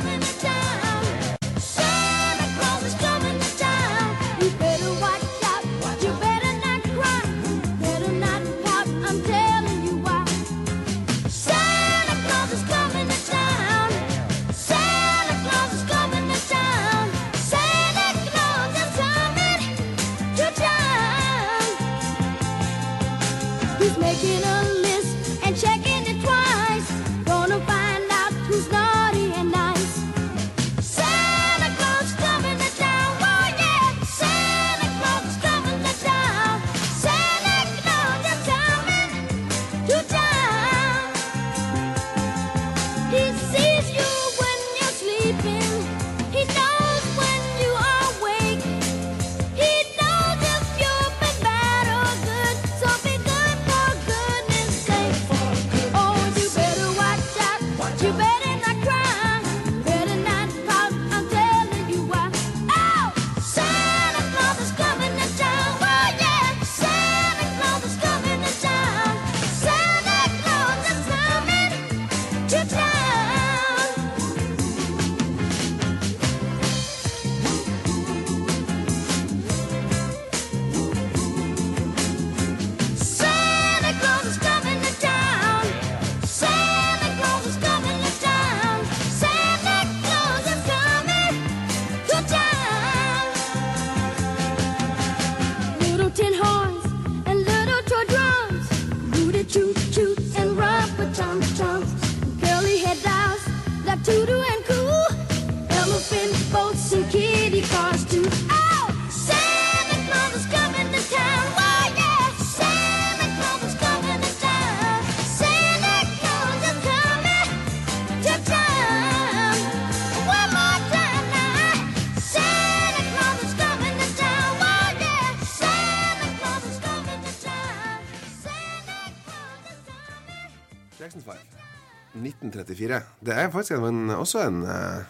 Det er faktisk en, også en uh,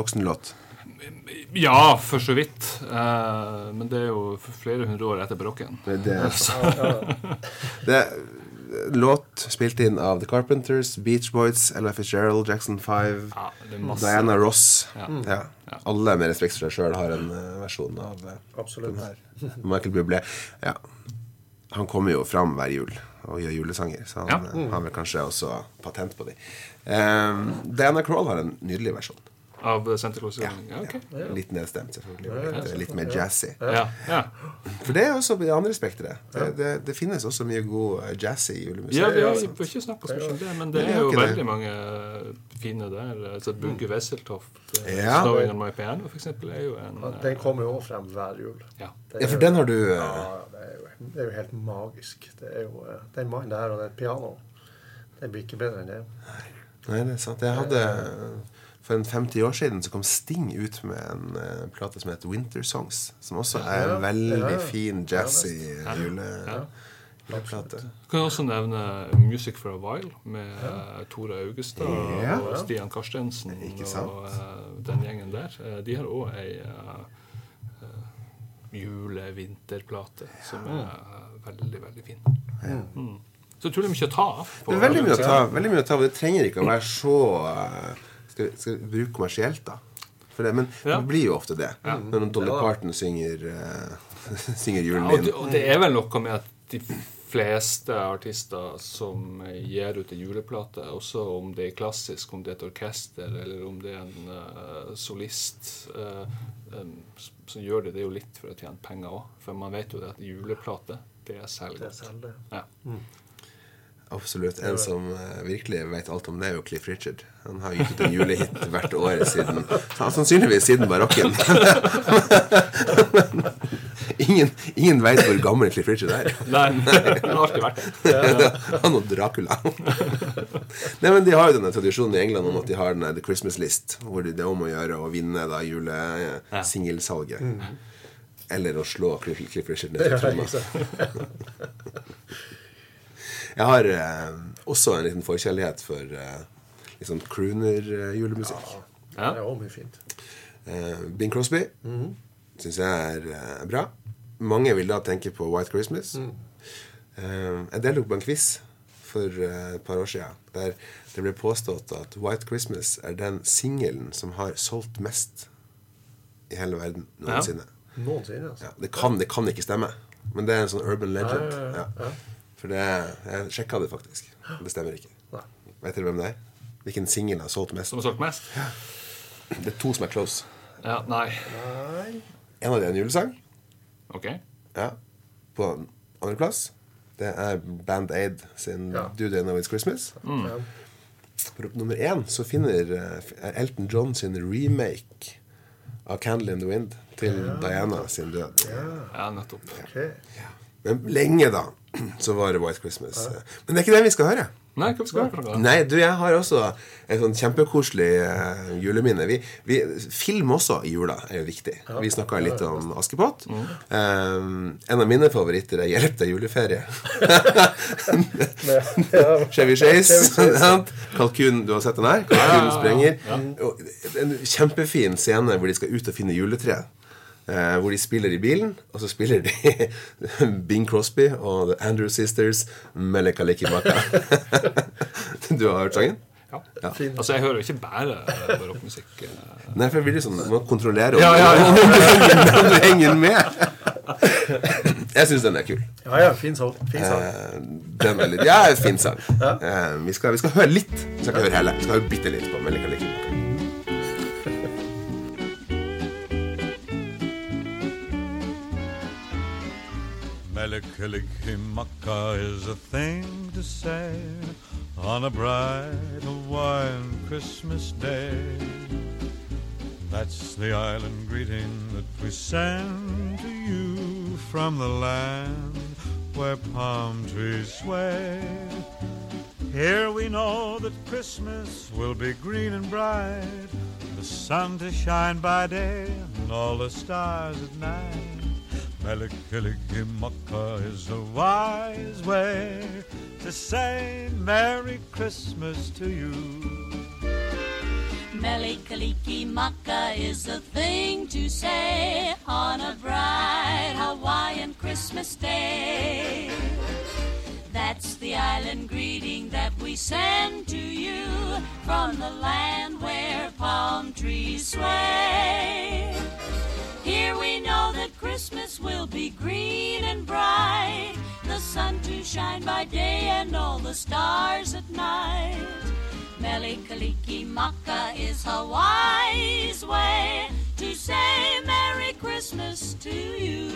voksenlåt. Ja, for så vidt. Uh, men det er jo flere hundre år etter barokken. Det, det, det er låt spilt inn av The Carpenters, Beach Boys, Ella Fitzgerald, Jackson 5, Ja. Diana Ross. Ja. Ja. Alle med respekt for seg sjøl har en eh, versjon av uh, Absolutt. den her. Michael Bublé. Ja. Han kommer jo fram hver jul og gjør julesanger, så han Ja. eh, har vel kanskje også patent på de. Um, Diana Kroll har en nydelig versjon. Av Santa Claus. Ja, ja, ok. Litt nedstemt, selvfølgelig. Litt, litt mer jazzy. Ja, ja. For det er også i det andre spekteret. Det, det, det finnes også mye god jazzy i julemusikk. Ja, vi vi får ikke snakke mye om det, men det er jo det. veldig mange fine der. Altså Bugge Wesseltoft, eh, Ja. 'Snowing on My Piano', for eksempel, er jo en eh, Den kommer jo også frem hver jul. ja. Ja, for den har du eh, Ja, det er, jo, det er jo helt magisk. Det er jo, eh, Den mannen der og det pianoet, det blir ikke bedre enn det. Nei, det er sant. Jeg hadde For en 50 år siden så kom Sting ut med en uh, plate som heter Winter Songs. Som også er en veldig ja. fin, jazzy Ja. jule, Ja. juleplate. Du kan også nevne 'Music for a While' med ja. Tore Augestad Ja. og Stian Karstensen Ikke sant? og uh, den gjengen der. Eh, de har òg ei uh, jule-vinterplate som er veldig, veldig fin. Mm. Så utrolig mye å ta av. Det er veldig mye å ta veldig mye å ta av. Det trenger ikke å være så eh, Skal skal vi bruke kommersielt, da? For det, men Ja. det blir jo ofte det. Når Dolly Parton synger, uh, synger Ja, julen og, det, og det er vel noe med at de fleste artister som gir ut en juleplate, også om det er klassisk, om det er et orkester, eller om det er en uh, solist uh, um, s- som gjør det, det er jo litt for å tjene penger òg. For man vet jo det at juleplate, det selger Det er selv det. Ja. Absolutt. En som eh, virkelig vet alt om det, er jo Cliff Richard. Han har gitt ut en julehit hvert år siden Sannsynligvis siden barokken. Men ingen, ingen veit hvor gammel Cliff Richard er. Nei, han har alltid vært det. Han og Dracula. Nei, men De har jo denne tradisjonen i England om at de har denne The Christmas List, hvor det er om å gjøre å vinne da julesingelsalget. Eller å slå Cliff, Richard ned i tromma. Jeg har eh, også en liten forkjærlighet for eh, sånn crooner-julemusikk. Ja. Det er også mye fint. Eh, Bing Crosby Mhm. syns jeg er eh, bra. Mange vil da tenke på White Christmas. Mm. Eh, jeg deltok på en quiz for eh, et par år siden der det ble påstått at White Christmas er den singelen som har solgt mest i hele verden noensinne. Noensinne, altså. Ja, det, kan, det kan ikke stemme, men det er en sånn urban legend. Ja, ja, ja. Ja. For det, jeg sjekka det faktisk. Det stemmer ikke. Nei. Vet dere hvem det er? Hvilken singel har solgt mest? Som har solgt mest? Det er to som er close. Ja, nei. Nei. En av dem er en julesang. Ok. Ja. På andreplass det er Band Aid sin Ja. Do They Know It's Christmas. Ja. På nummer én så finner eh, Elton John sin remake av Candle in the Wind til Diana sin død. Ja, nettopp. Ok. Men lenge, da, så var det White Christmas. Men det er ikke det vi skal høre. Nei, hva skal høre? Nei, du, jeg har også et sånn kjempekoselig uh, juleminne. Vi, vi, film også i jula er jo viktig. Vi snakka litt om Askepott. Um, en av mine favoritter er 'Hjelp deg juleferie'. Chevy Chase. Kalkun, du har sett den her? Kalkunen sprenger. Ja. En kjempefin scene hvor de skal ut og finne juletre. Eh, hvor de spiller i bilen, og så spiller de Bing Crosby og The Andrew Sisters Meleka Lekimaka. du har hørt sangen? Ja. Altså, jeg hører jo ikke bare eh, barokkmusikk. eh. Nei, for jeg blir liksom sånn Du må kontrollere om, Ja, ja, ja. om du henger- om du henger med. Jeg syns den er kul. Ja, ja, fin sang. Fin sang. Eh, Den er litt, ja, fin sang. Eh, vi, skal, vi skal høre litt. Vi skal ikke høre hele. Vi skal høre bitte litt på Melika Likimaka. Melikilikimaka is a thing to say on a bright Hawaiian Christmas day. That's the island greeting that we send to you from the land where palm trees sway. Here we know that Christmas will be green and bright, the sun to shine by day and all the stars at night. Melikilikimaka is a wise way to say Merry Christmas to you. Melikaliki Maka is the thing to say on a bright Hawaiian Christmas day. That's the island greeting that we send to you from the land where palm trees sway. Here we know that Christmas will be green and bright, the sun to shine by day and all the stars at night. Melikaliki Maka is Hawaii's way to say Merry Christmas to you.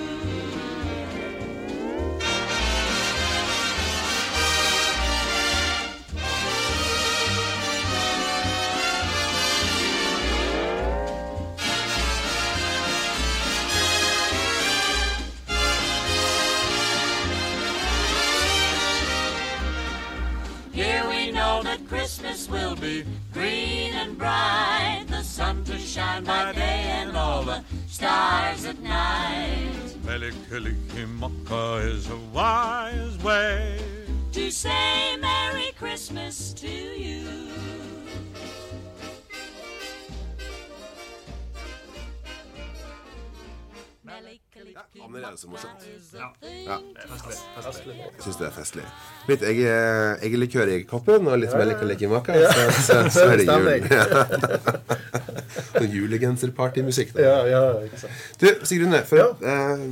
Christmas will be green and bright, the sun to shine by day and all the stars at night. Melikilikimaka is a wise way. To say Merry Christmas to you. Annerledes og morsomt. Ja. Ja. Jeg syns det er festlig. Litt egge- eggelikør i koppen og litt melikelikimaka. Så, så, så er det jul. Sånn Julegenserpartymusikk. Ja, ja, ikke sant. Du, Sigrune, for eh,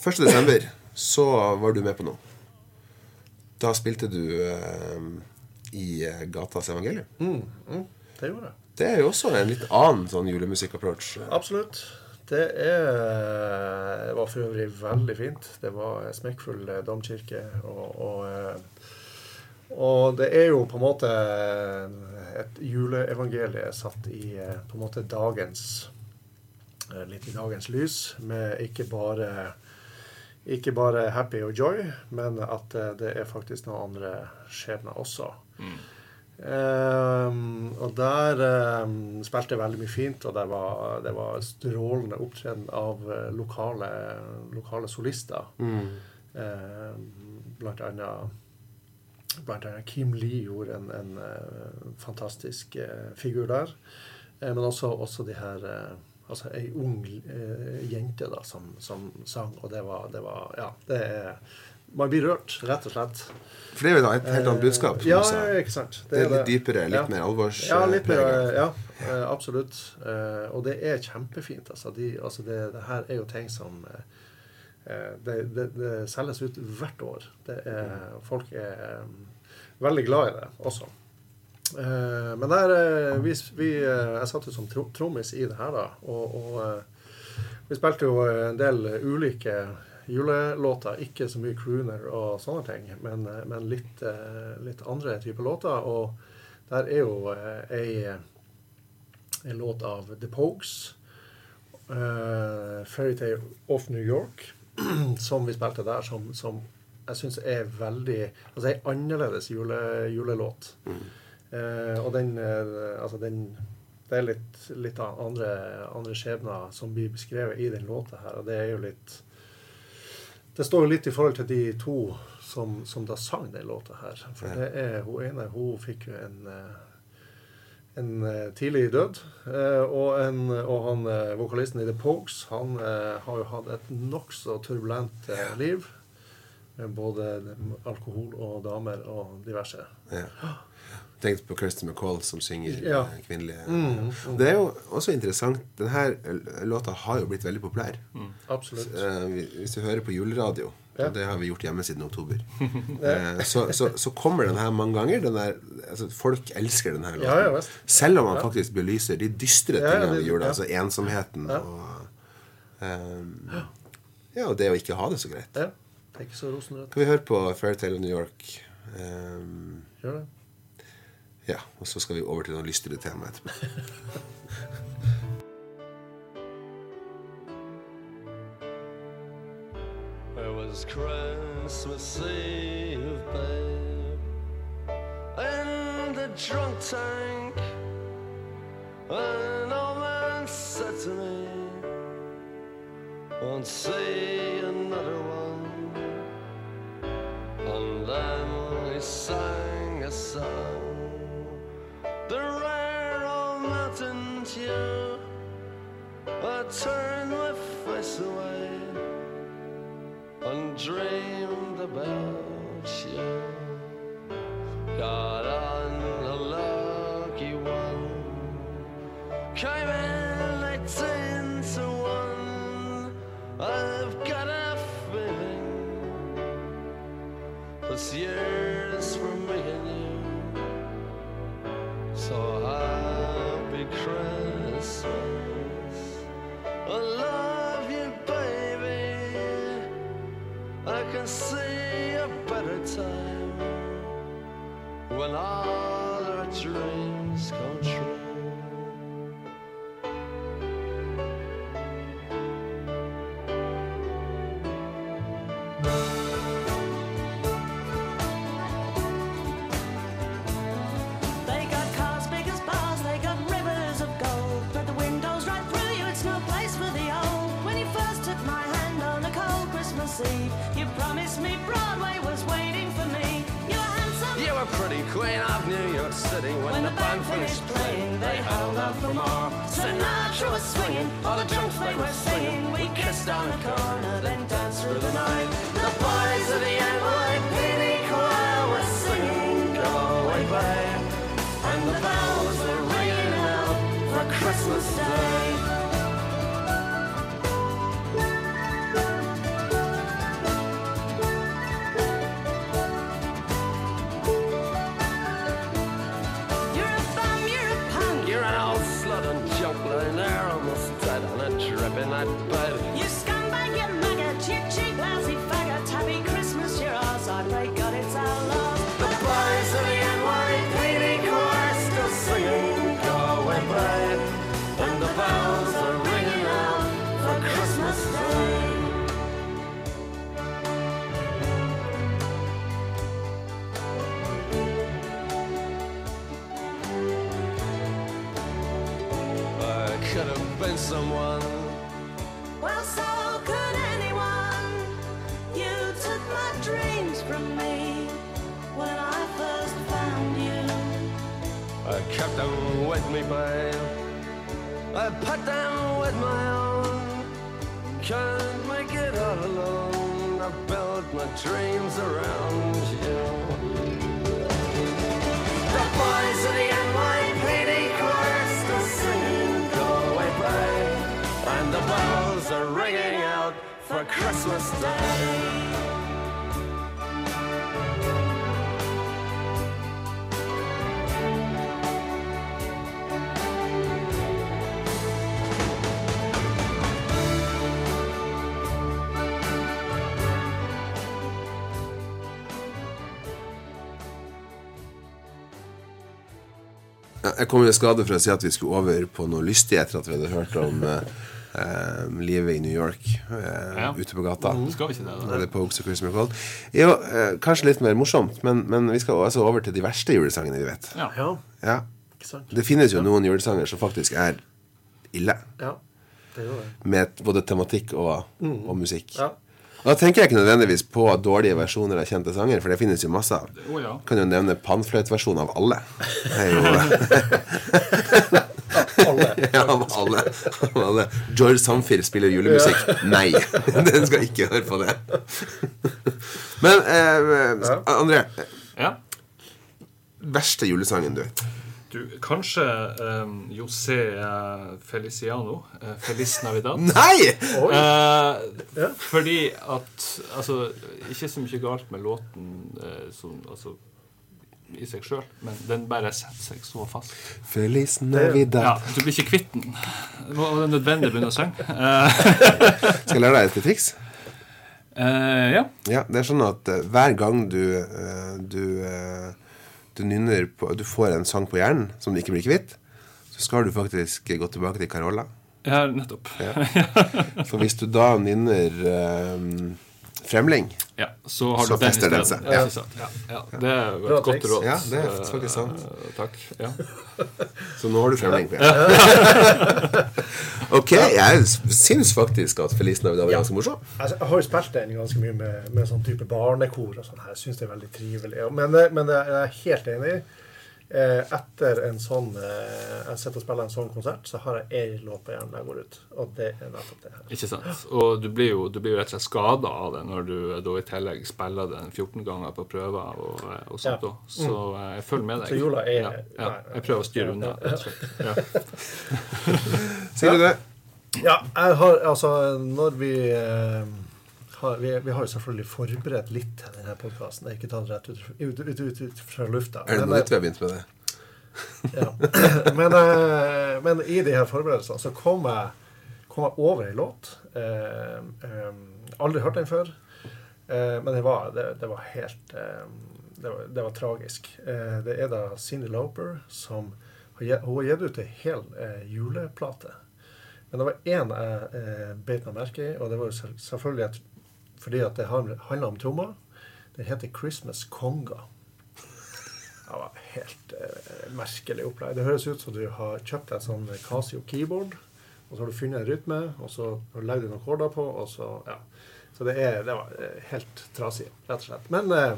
1. desember så var du med på noe. Da spilte du eh, i eh, Gatas Evangelium. Det gjorde jeg. Det er jo også en litt annen sånn julemusikk-approach. Absolutt. Det er, var for øvrig veldig fint. Det var en smekkfull eh, domkirke. Og, og, eh, og det er jo på en måte et juleevangelie satt i eh, på en måte dagens eh, Litt i dagens lys, med ikke bare ikke bare happy og joy, men at eh, det er faktisk noen andre skjebner også. Ehm, og der ehm, spilte jeg veldig mye fint, og var, det var strålende opptreden av eh, lokale, lokale solister. Blant annet Blant annet Kim Lee gjorde en, en uh, fantastisk uh, figur der. Uh, men også, også de her Altså ei ung jente da, som, som sang, og det var, det var Ja, det er Man blir rørt, rett og slett. For det er jo da et helt annet budskap. som Ja, ikke sant. Det er litt dypere, litt Ja. mer alvors... Ja, litt mer, ja eh, absolutt. Eh, og det er kjempefint. Altså, de, altså det, det her er jo ting som eh, eh, det, det, det selges ut hvert år. Det er, folk er eh, veldig glad i det også. Eh, men der eh, vi, vi, eh, Jeg satt jo som trommis i det her, da. Og, og eh, vi spilte jo en del ulike julelåter. Ikke så mye crooner og sånne ting, men, eh, men litt, eh, litt andre typer låter. Og der er jo ei, ei, en låt av The Pogues. Uh, 'Fairytale of New York', som vi spilte der, som, som jeg syns er veldig Altså ei annerledes jule, julelåt. Eh, og den, uh, altså den Det er litt, litt andre, andre skjebner som blir beskrevet i den låta her, og det er jo litt Det står jo litt i forhold til de to som, som da sang den låta her. For det er hun ene Hun fikk jo en eh, en eh, tidlig død. Eh, og, en, og han, vokalisten i The Pogues han har jo hatt et nokså turbulent liv. Med både alkohol og damer og diverse. Ja. Tenk på Kirsty MacColl som synger Ja. eh, kvinnelige Mm, mm. Det er jo også interessant. Denne låta har jo blitt veldig populær. Absolutt. Eh, vi- Hvis du hører på juleradio, Ja. det har vi gjort hjemme siden oktober, eh, så, så, så kommer den her mange ganger. Den der, altså, folk elsker denne låten. Ja, ja. Selv om man Ja. faktisk belyser de dystre tingene det- i jula. ja. Altså ensomheten Ja. og um, Ja, og det å ikke ha det så greit. Ja. Det er ikke så rosenrødt. Kan vi høre på Fairytale of New York? Um, Gjør det. Ja, og så skal vi over til noen lystigere tema etterpå. It was Christmas Eve, babe, in the drunk tank. An old man said to me, won't see another one. And then he sang a song, the rare old mountain tune. I turned my face away and dreamed about you. Got on a lucky one, came in eighteen to one. I've got a feeling it's years So happy Christmas. I love you, baby. I can see a better time when all our dreams come true. Were pretty queen of New York City when, When the band finished playing. They held out for more. Sinatra was swinging, all the drums they were singing. We kissed on the corner, then danced through the night. The boys of the NYPD choir were singing, Go away, babe. And the bells were ringing out for Christmas Day. Kept them with me, babe. I put them with my own. Can't make it all alone. I built my dreams around you. The boys of the NYPD choir still singing, Go away, babe. And the bells are ringing out for Christmas Day. Jeg kom i skade for å si at vi skulle over på noe lystig etter at vi hadde hørt om eh, livet i New York eh, Ja. ute på gata. Skal vi ikke det, da? Eller på Oaks Christmas Cold. Jo, eh, kanskje litt mer morsomt, men, men vi skal altså over til de verste julesangene vi vet. Ja. Ja, Ja. Det finnes jo noen julesanger som faktisk er ille. Ja, det gjør det. Med både tematikk og, og musikk. Ja. Da tenker jeg ikke nødvendigvis på dårlige versjoner av kjente sanger, for det finnes jo masse av. Oh, ja. Kan jo nevne pannfløytversjonen av alle. Det er Alle. Ja, av alle. Alle. George Samfir spiller julemusikk. Nei. Den skal ikke høre på det. Men eh, André, ja. verste julesangen, du. Du, kanskje um, José eh, Feliciano. eh, Feliz Navidad. Nei! Uh, Fordi at Altså, ikke så mye galt med låten uh, som, altså, i seg sjøl, men den bare setter seg så fast. Feliz Navidad. Ja, Du blir ikke kvitt den. Det var nødvendig å begynne å synge. Eh, Skal jeg lære deg et triks? Uh, ja. Ja, det er sånn at hver gang du du, du nynner på Du får en sang på hjernen som du ikke blir kvitt, så skal du faktisk gå tilbake til Carola. ja, nettopp. Ja. For hvis du da nynner eh, Fremling Ja, så har Så du den fester den seg. Ja. Ja, ja. Det er et Bra godt råd. Ja, det er faktisk sant. Uh, takk. Ja. Så nå har du Fremling. Ok, jeg syns faktisk at Feliz Navidad var ganske morsom. Altså, jeg har jo spilt den ganske mye med, med sånn type barnekor og sånn. her. Syns det er veldig trivelig. Men, eh, men jeg er helt enig. Eh, Etter en sånn eh, Jeg sitter og spiller en sånn konsert, så har jeg én låt på hjernen når jeg går ut. Og det er nettopp det her. Ikke sant? Og du blir jo, du blir jo rett og slett skada av det når du da i tillegg spiller den 14 ganger på prøver og, og sånt. Ja. Så eh, jeg følger med deg. Så jula er- ja, ja. Jeg prøver å styre unna. rett og slett. Ja. Sier du det? Ja, jeg har altså Når vi eh, har, vi, vi har jo selvfølgelig forberedt litt til denne podkasten. Det er ikke tatt rett ut, ut, ut, ut, ut fra lufta. Er det noe eh, nytt vi har begynt med det? Ja. Men, eh, men i de her forberedelsene så kom jeg, kom jeg over ei låt. Eh, aldri hørt den før. Eh, men det var, det, det var helt det, var, det var tragisk. Eh, det er da Cindy Lauper som hun har gitt ut ei hel juleplate. Men det var én jeg eh, beit meg merke i, og det var jo selvfølgelig et, fordi at det handler om trommer. Den heter 'Christmas Conga'. Det var helt eh, merkelig opplegg. Det høres ut som du har kjøpt et sånn Casio keyboard, og så har du funnet en rytme, og så har du lagd noen akkorder på, og så ja. Så det, er, det var eh, helt trasig, rett og slett. Men eh,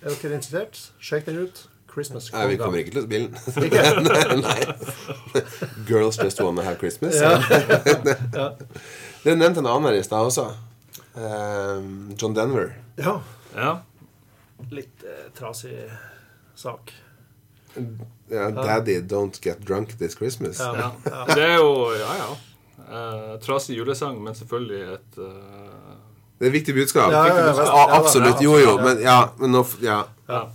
er dere interessert? Sjekk den ut. Christmas Nei, vi kommer ikke til å spille den. Nei. Girls just wanna have Christmas. Ja. Dere nevnte en annen her i stad også. Ehm, John Denver. Ja. Ja. Litt eh, trasig sak. Ja, 'Daddy, don't get drunk this Christmas'. Ja. Ja. Det er jo Ja, ja. Eh, trasig julesang, men selvfølgelig et eh, Det er et viktig budskap. Ja, ja, ja, Ja, ja, absolutt. Jo, jo. Men ja, men nå ja. ja.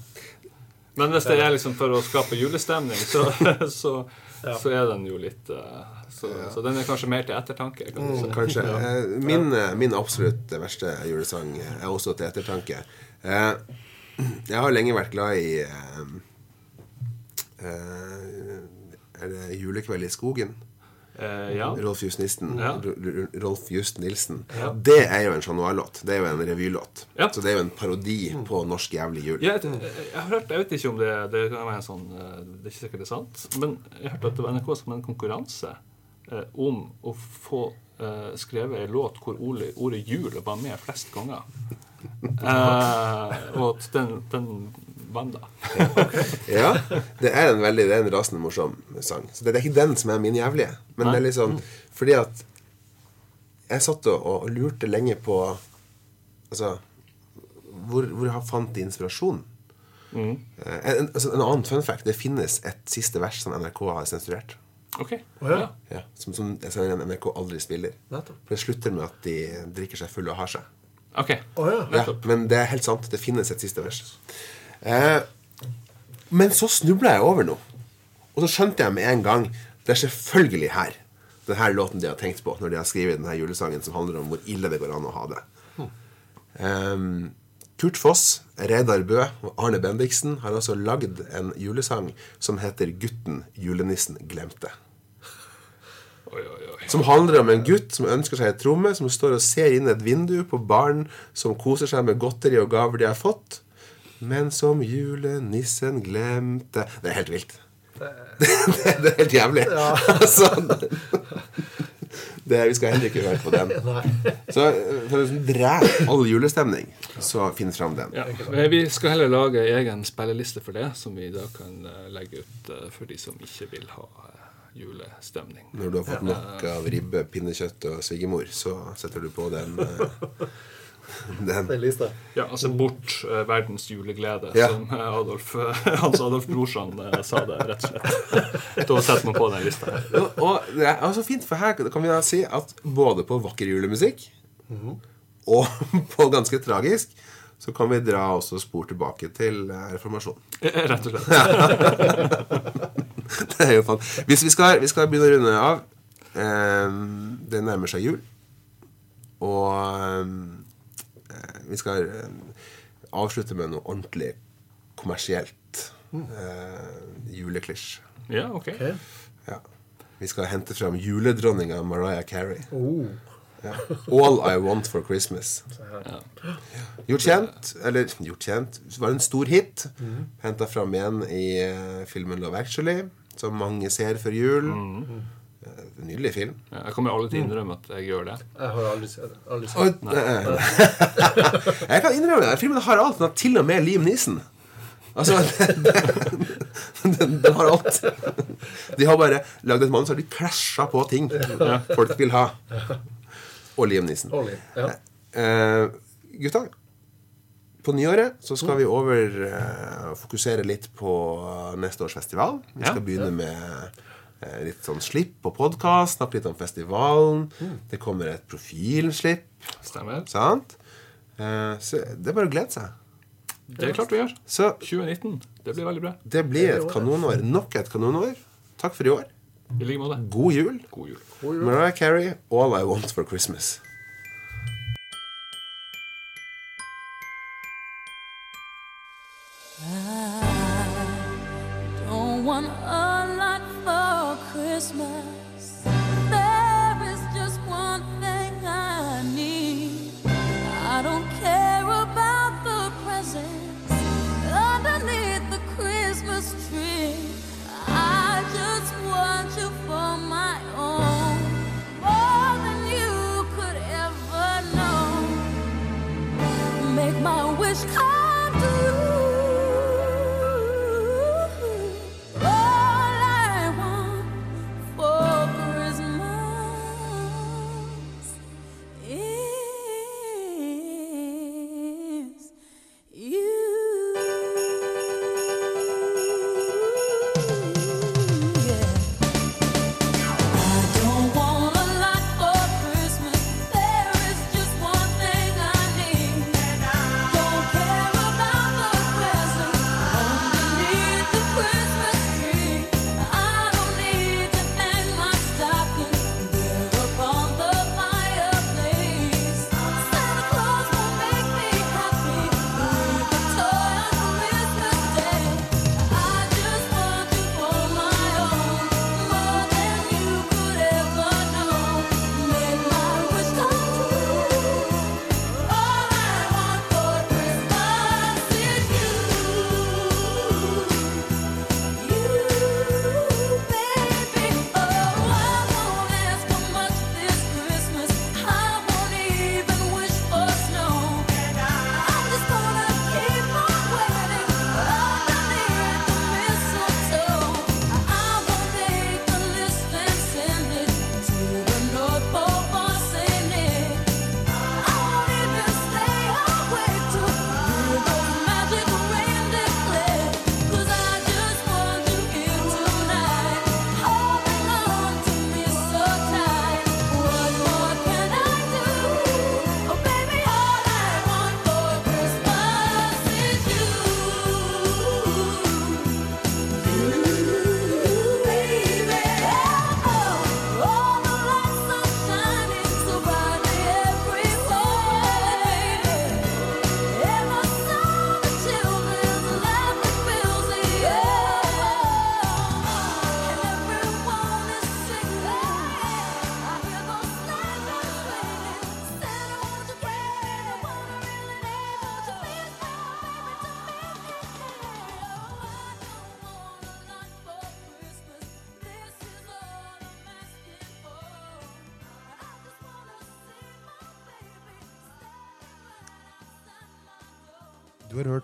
Men hvis det er liksom for å skape julestemning, så, så, så er den jo litt eh, så, så den er kanskje mer til ettertanke. Kan mm. Kanskje. Ja. Eh, Min, eh, min absolutt verste julesang er også til ettertanke. Eh, Jeg har lenge vært glad i Er det 'Julekveld i skogen'? Uh, ja. Rolf Just Nilsen. Ja. Rolf Just Nilsen. Ja. Det er jo en Chat Noir-låt. Det er jo en revylåt. Ja. Så det er jo en parodi på norsk jævlig jul. Jeg, jeg, jeg, har hørt, jeg vet ikke om det, det en sånn Det er ikke sikkert det er sant, men jeg hørte at det var NRK som en konkurranse om å få eh, skrevet en låt hvor ordet, ordet 'jul' var med flest ganger. Eh, og den, den vant, da. Ja, det er en veldig Det er en rasende morsom sang. Så det er ikke den som er min jævlige. Men det er litt sånn fordi at jeg satt og, og lurte lenge på Altså Hvor, hvor jeg fant de inspirasjon? Mm. Eh, En, altså, en annen fun fact Det finnes et siste vers som NRK har sensurert. OK. Oh, ja. Ja, som, som NRK aldri spiller. For det slutter med at de drikker seg fulle og har seg. Okay. Oh, ja. Ja, men det er helt sant. Det finnes et siste vers. Eh, men så snubla jeg over noe. Og så skjønte jeg med en gang Det er selvfølgelig her denne låten de har tenkt på når de har skrevet denne julesangen som handler om hvor ille det går an å ha det. Eh, Kurt Foss, Reidar Bø og Arne Bendiksen har altså lagd en julesang som heter 'Gutten julenissen glemte'. Som handler om en gutt som ønsker seg et tromme, som står og ser inn et vindu på barn som koser seg med godteri og gaver de har fått, men som julenissen glemte Det er helt vilt. Det, det er helt jævlig. Altså, det, vi skal heller ikke høre på den. Så eh, for å liksom drepe all julestemning, så finn fram den. Ja. Vi skal heller lage egen spilleliste for det, som vi da kan eh, legge ut eh, for de som ikke vil ha eh, julestemning. Når du har fått nok av ribbe, pinnekjøtt og svigermor, så setter du på den. eh, den. Den lista. Ja, altså bort uh, verdens juleglede, Ja. som eh, Adolf, Hans Adolf Brorsan uh, sa det, rett og slett. Da setter man på den lista. her. Og, og det er altså fint, for her kan vi da si at både på vakker julemusikk og på ganske tragisk så kan vi dra også spor tilbake til eh, reformasjonen. Eh, Rett og slett. Det er jo fan. Hvis vi skal, vi skal begynne å runde av eh, Det nærmer seg jul. Og eh, vi skal eh, avslutte med noe ordentlig kommersielt. Eh, juleklisj. Ja, ok. Ja. Vi skal hente fram juledronninga Mariah Carey. Oh. Ja. All I Want for Christmas. Gjort kjent, eller gjort kjent Det var en stor hit. Mhm. Henta fram igjen i eh, filmen Love Actually, som mange ser før jul. Mhm. Eh, nydelig film. Ja, Jeg kommer aldri til å innrømme at jeg gjør det. Jeg har aldri sett det. Aldri sett det. eh, jeg kan innrømme det. Filmen har alt. Den har til og med Liam Neeson. Altså, den, har alt. De har bare lagd et manus, og de klasja på ting folk vil ha. Og Liam Neeson. Ollie, ja. Eh, gutta, på nyåret så skal vi over eh, fokusere litt på neste års festival. Vi skal Ja. begynne med eh, litt sånn slipp på podkast, snakke litt om festivalen. Det kommer et profilslipp. Stemmer. Sant? Eh, så det er bare å glede seg. Det er klart vi gjør. Så 2019. Det blir veldig bra. det blir et kanonår. Nok et kanonår. Takk for i år. I like måte. God jul. God jul. Mariah Carey, 'All I Want for Christmas'. Christmas.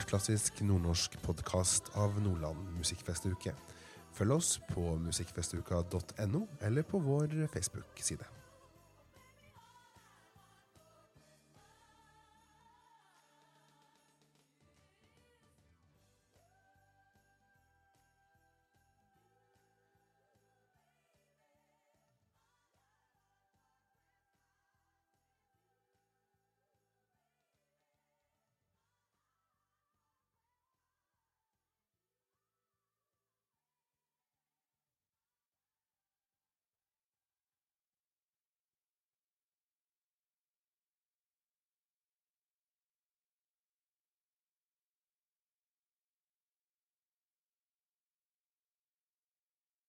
Klassisk nordnorsk podkast av Nordland musikkfestuke. Følg oss på musikkfestuka.no eller på vår Facebook-side.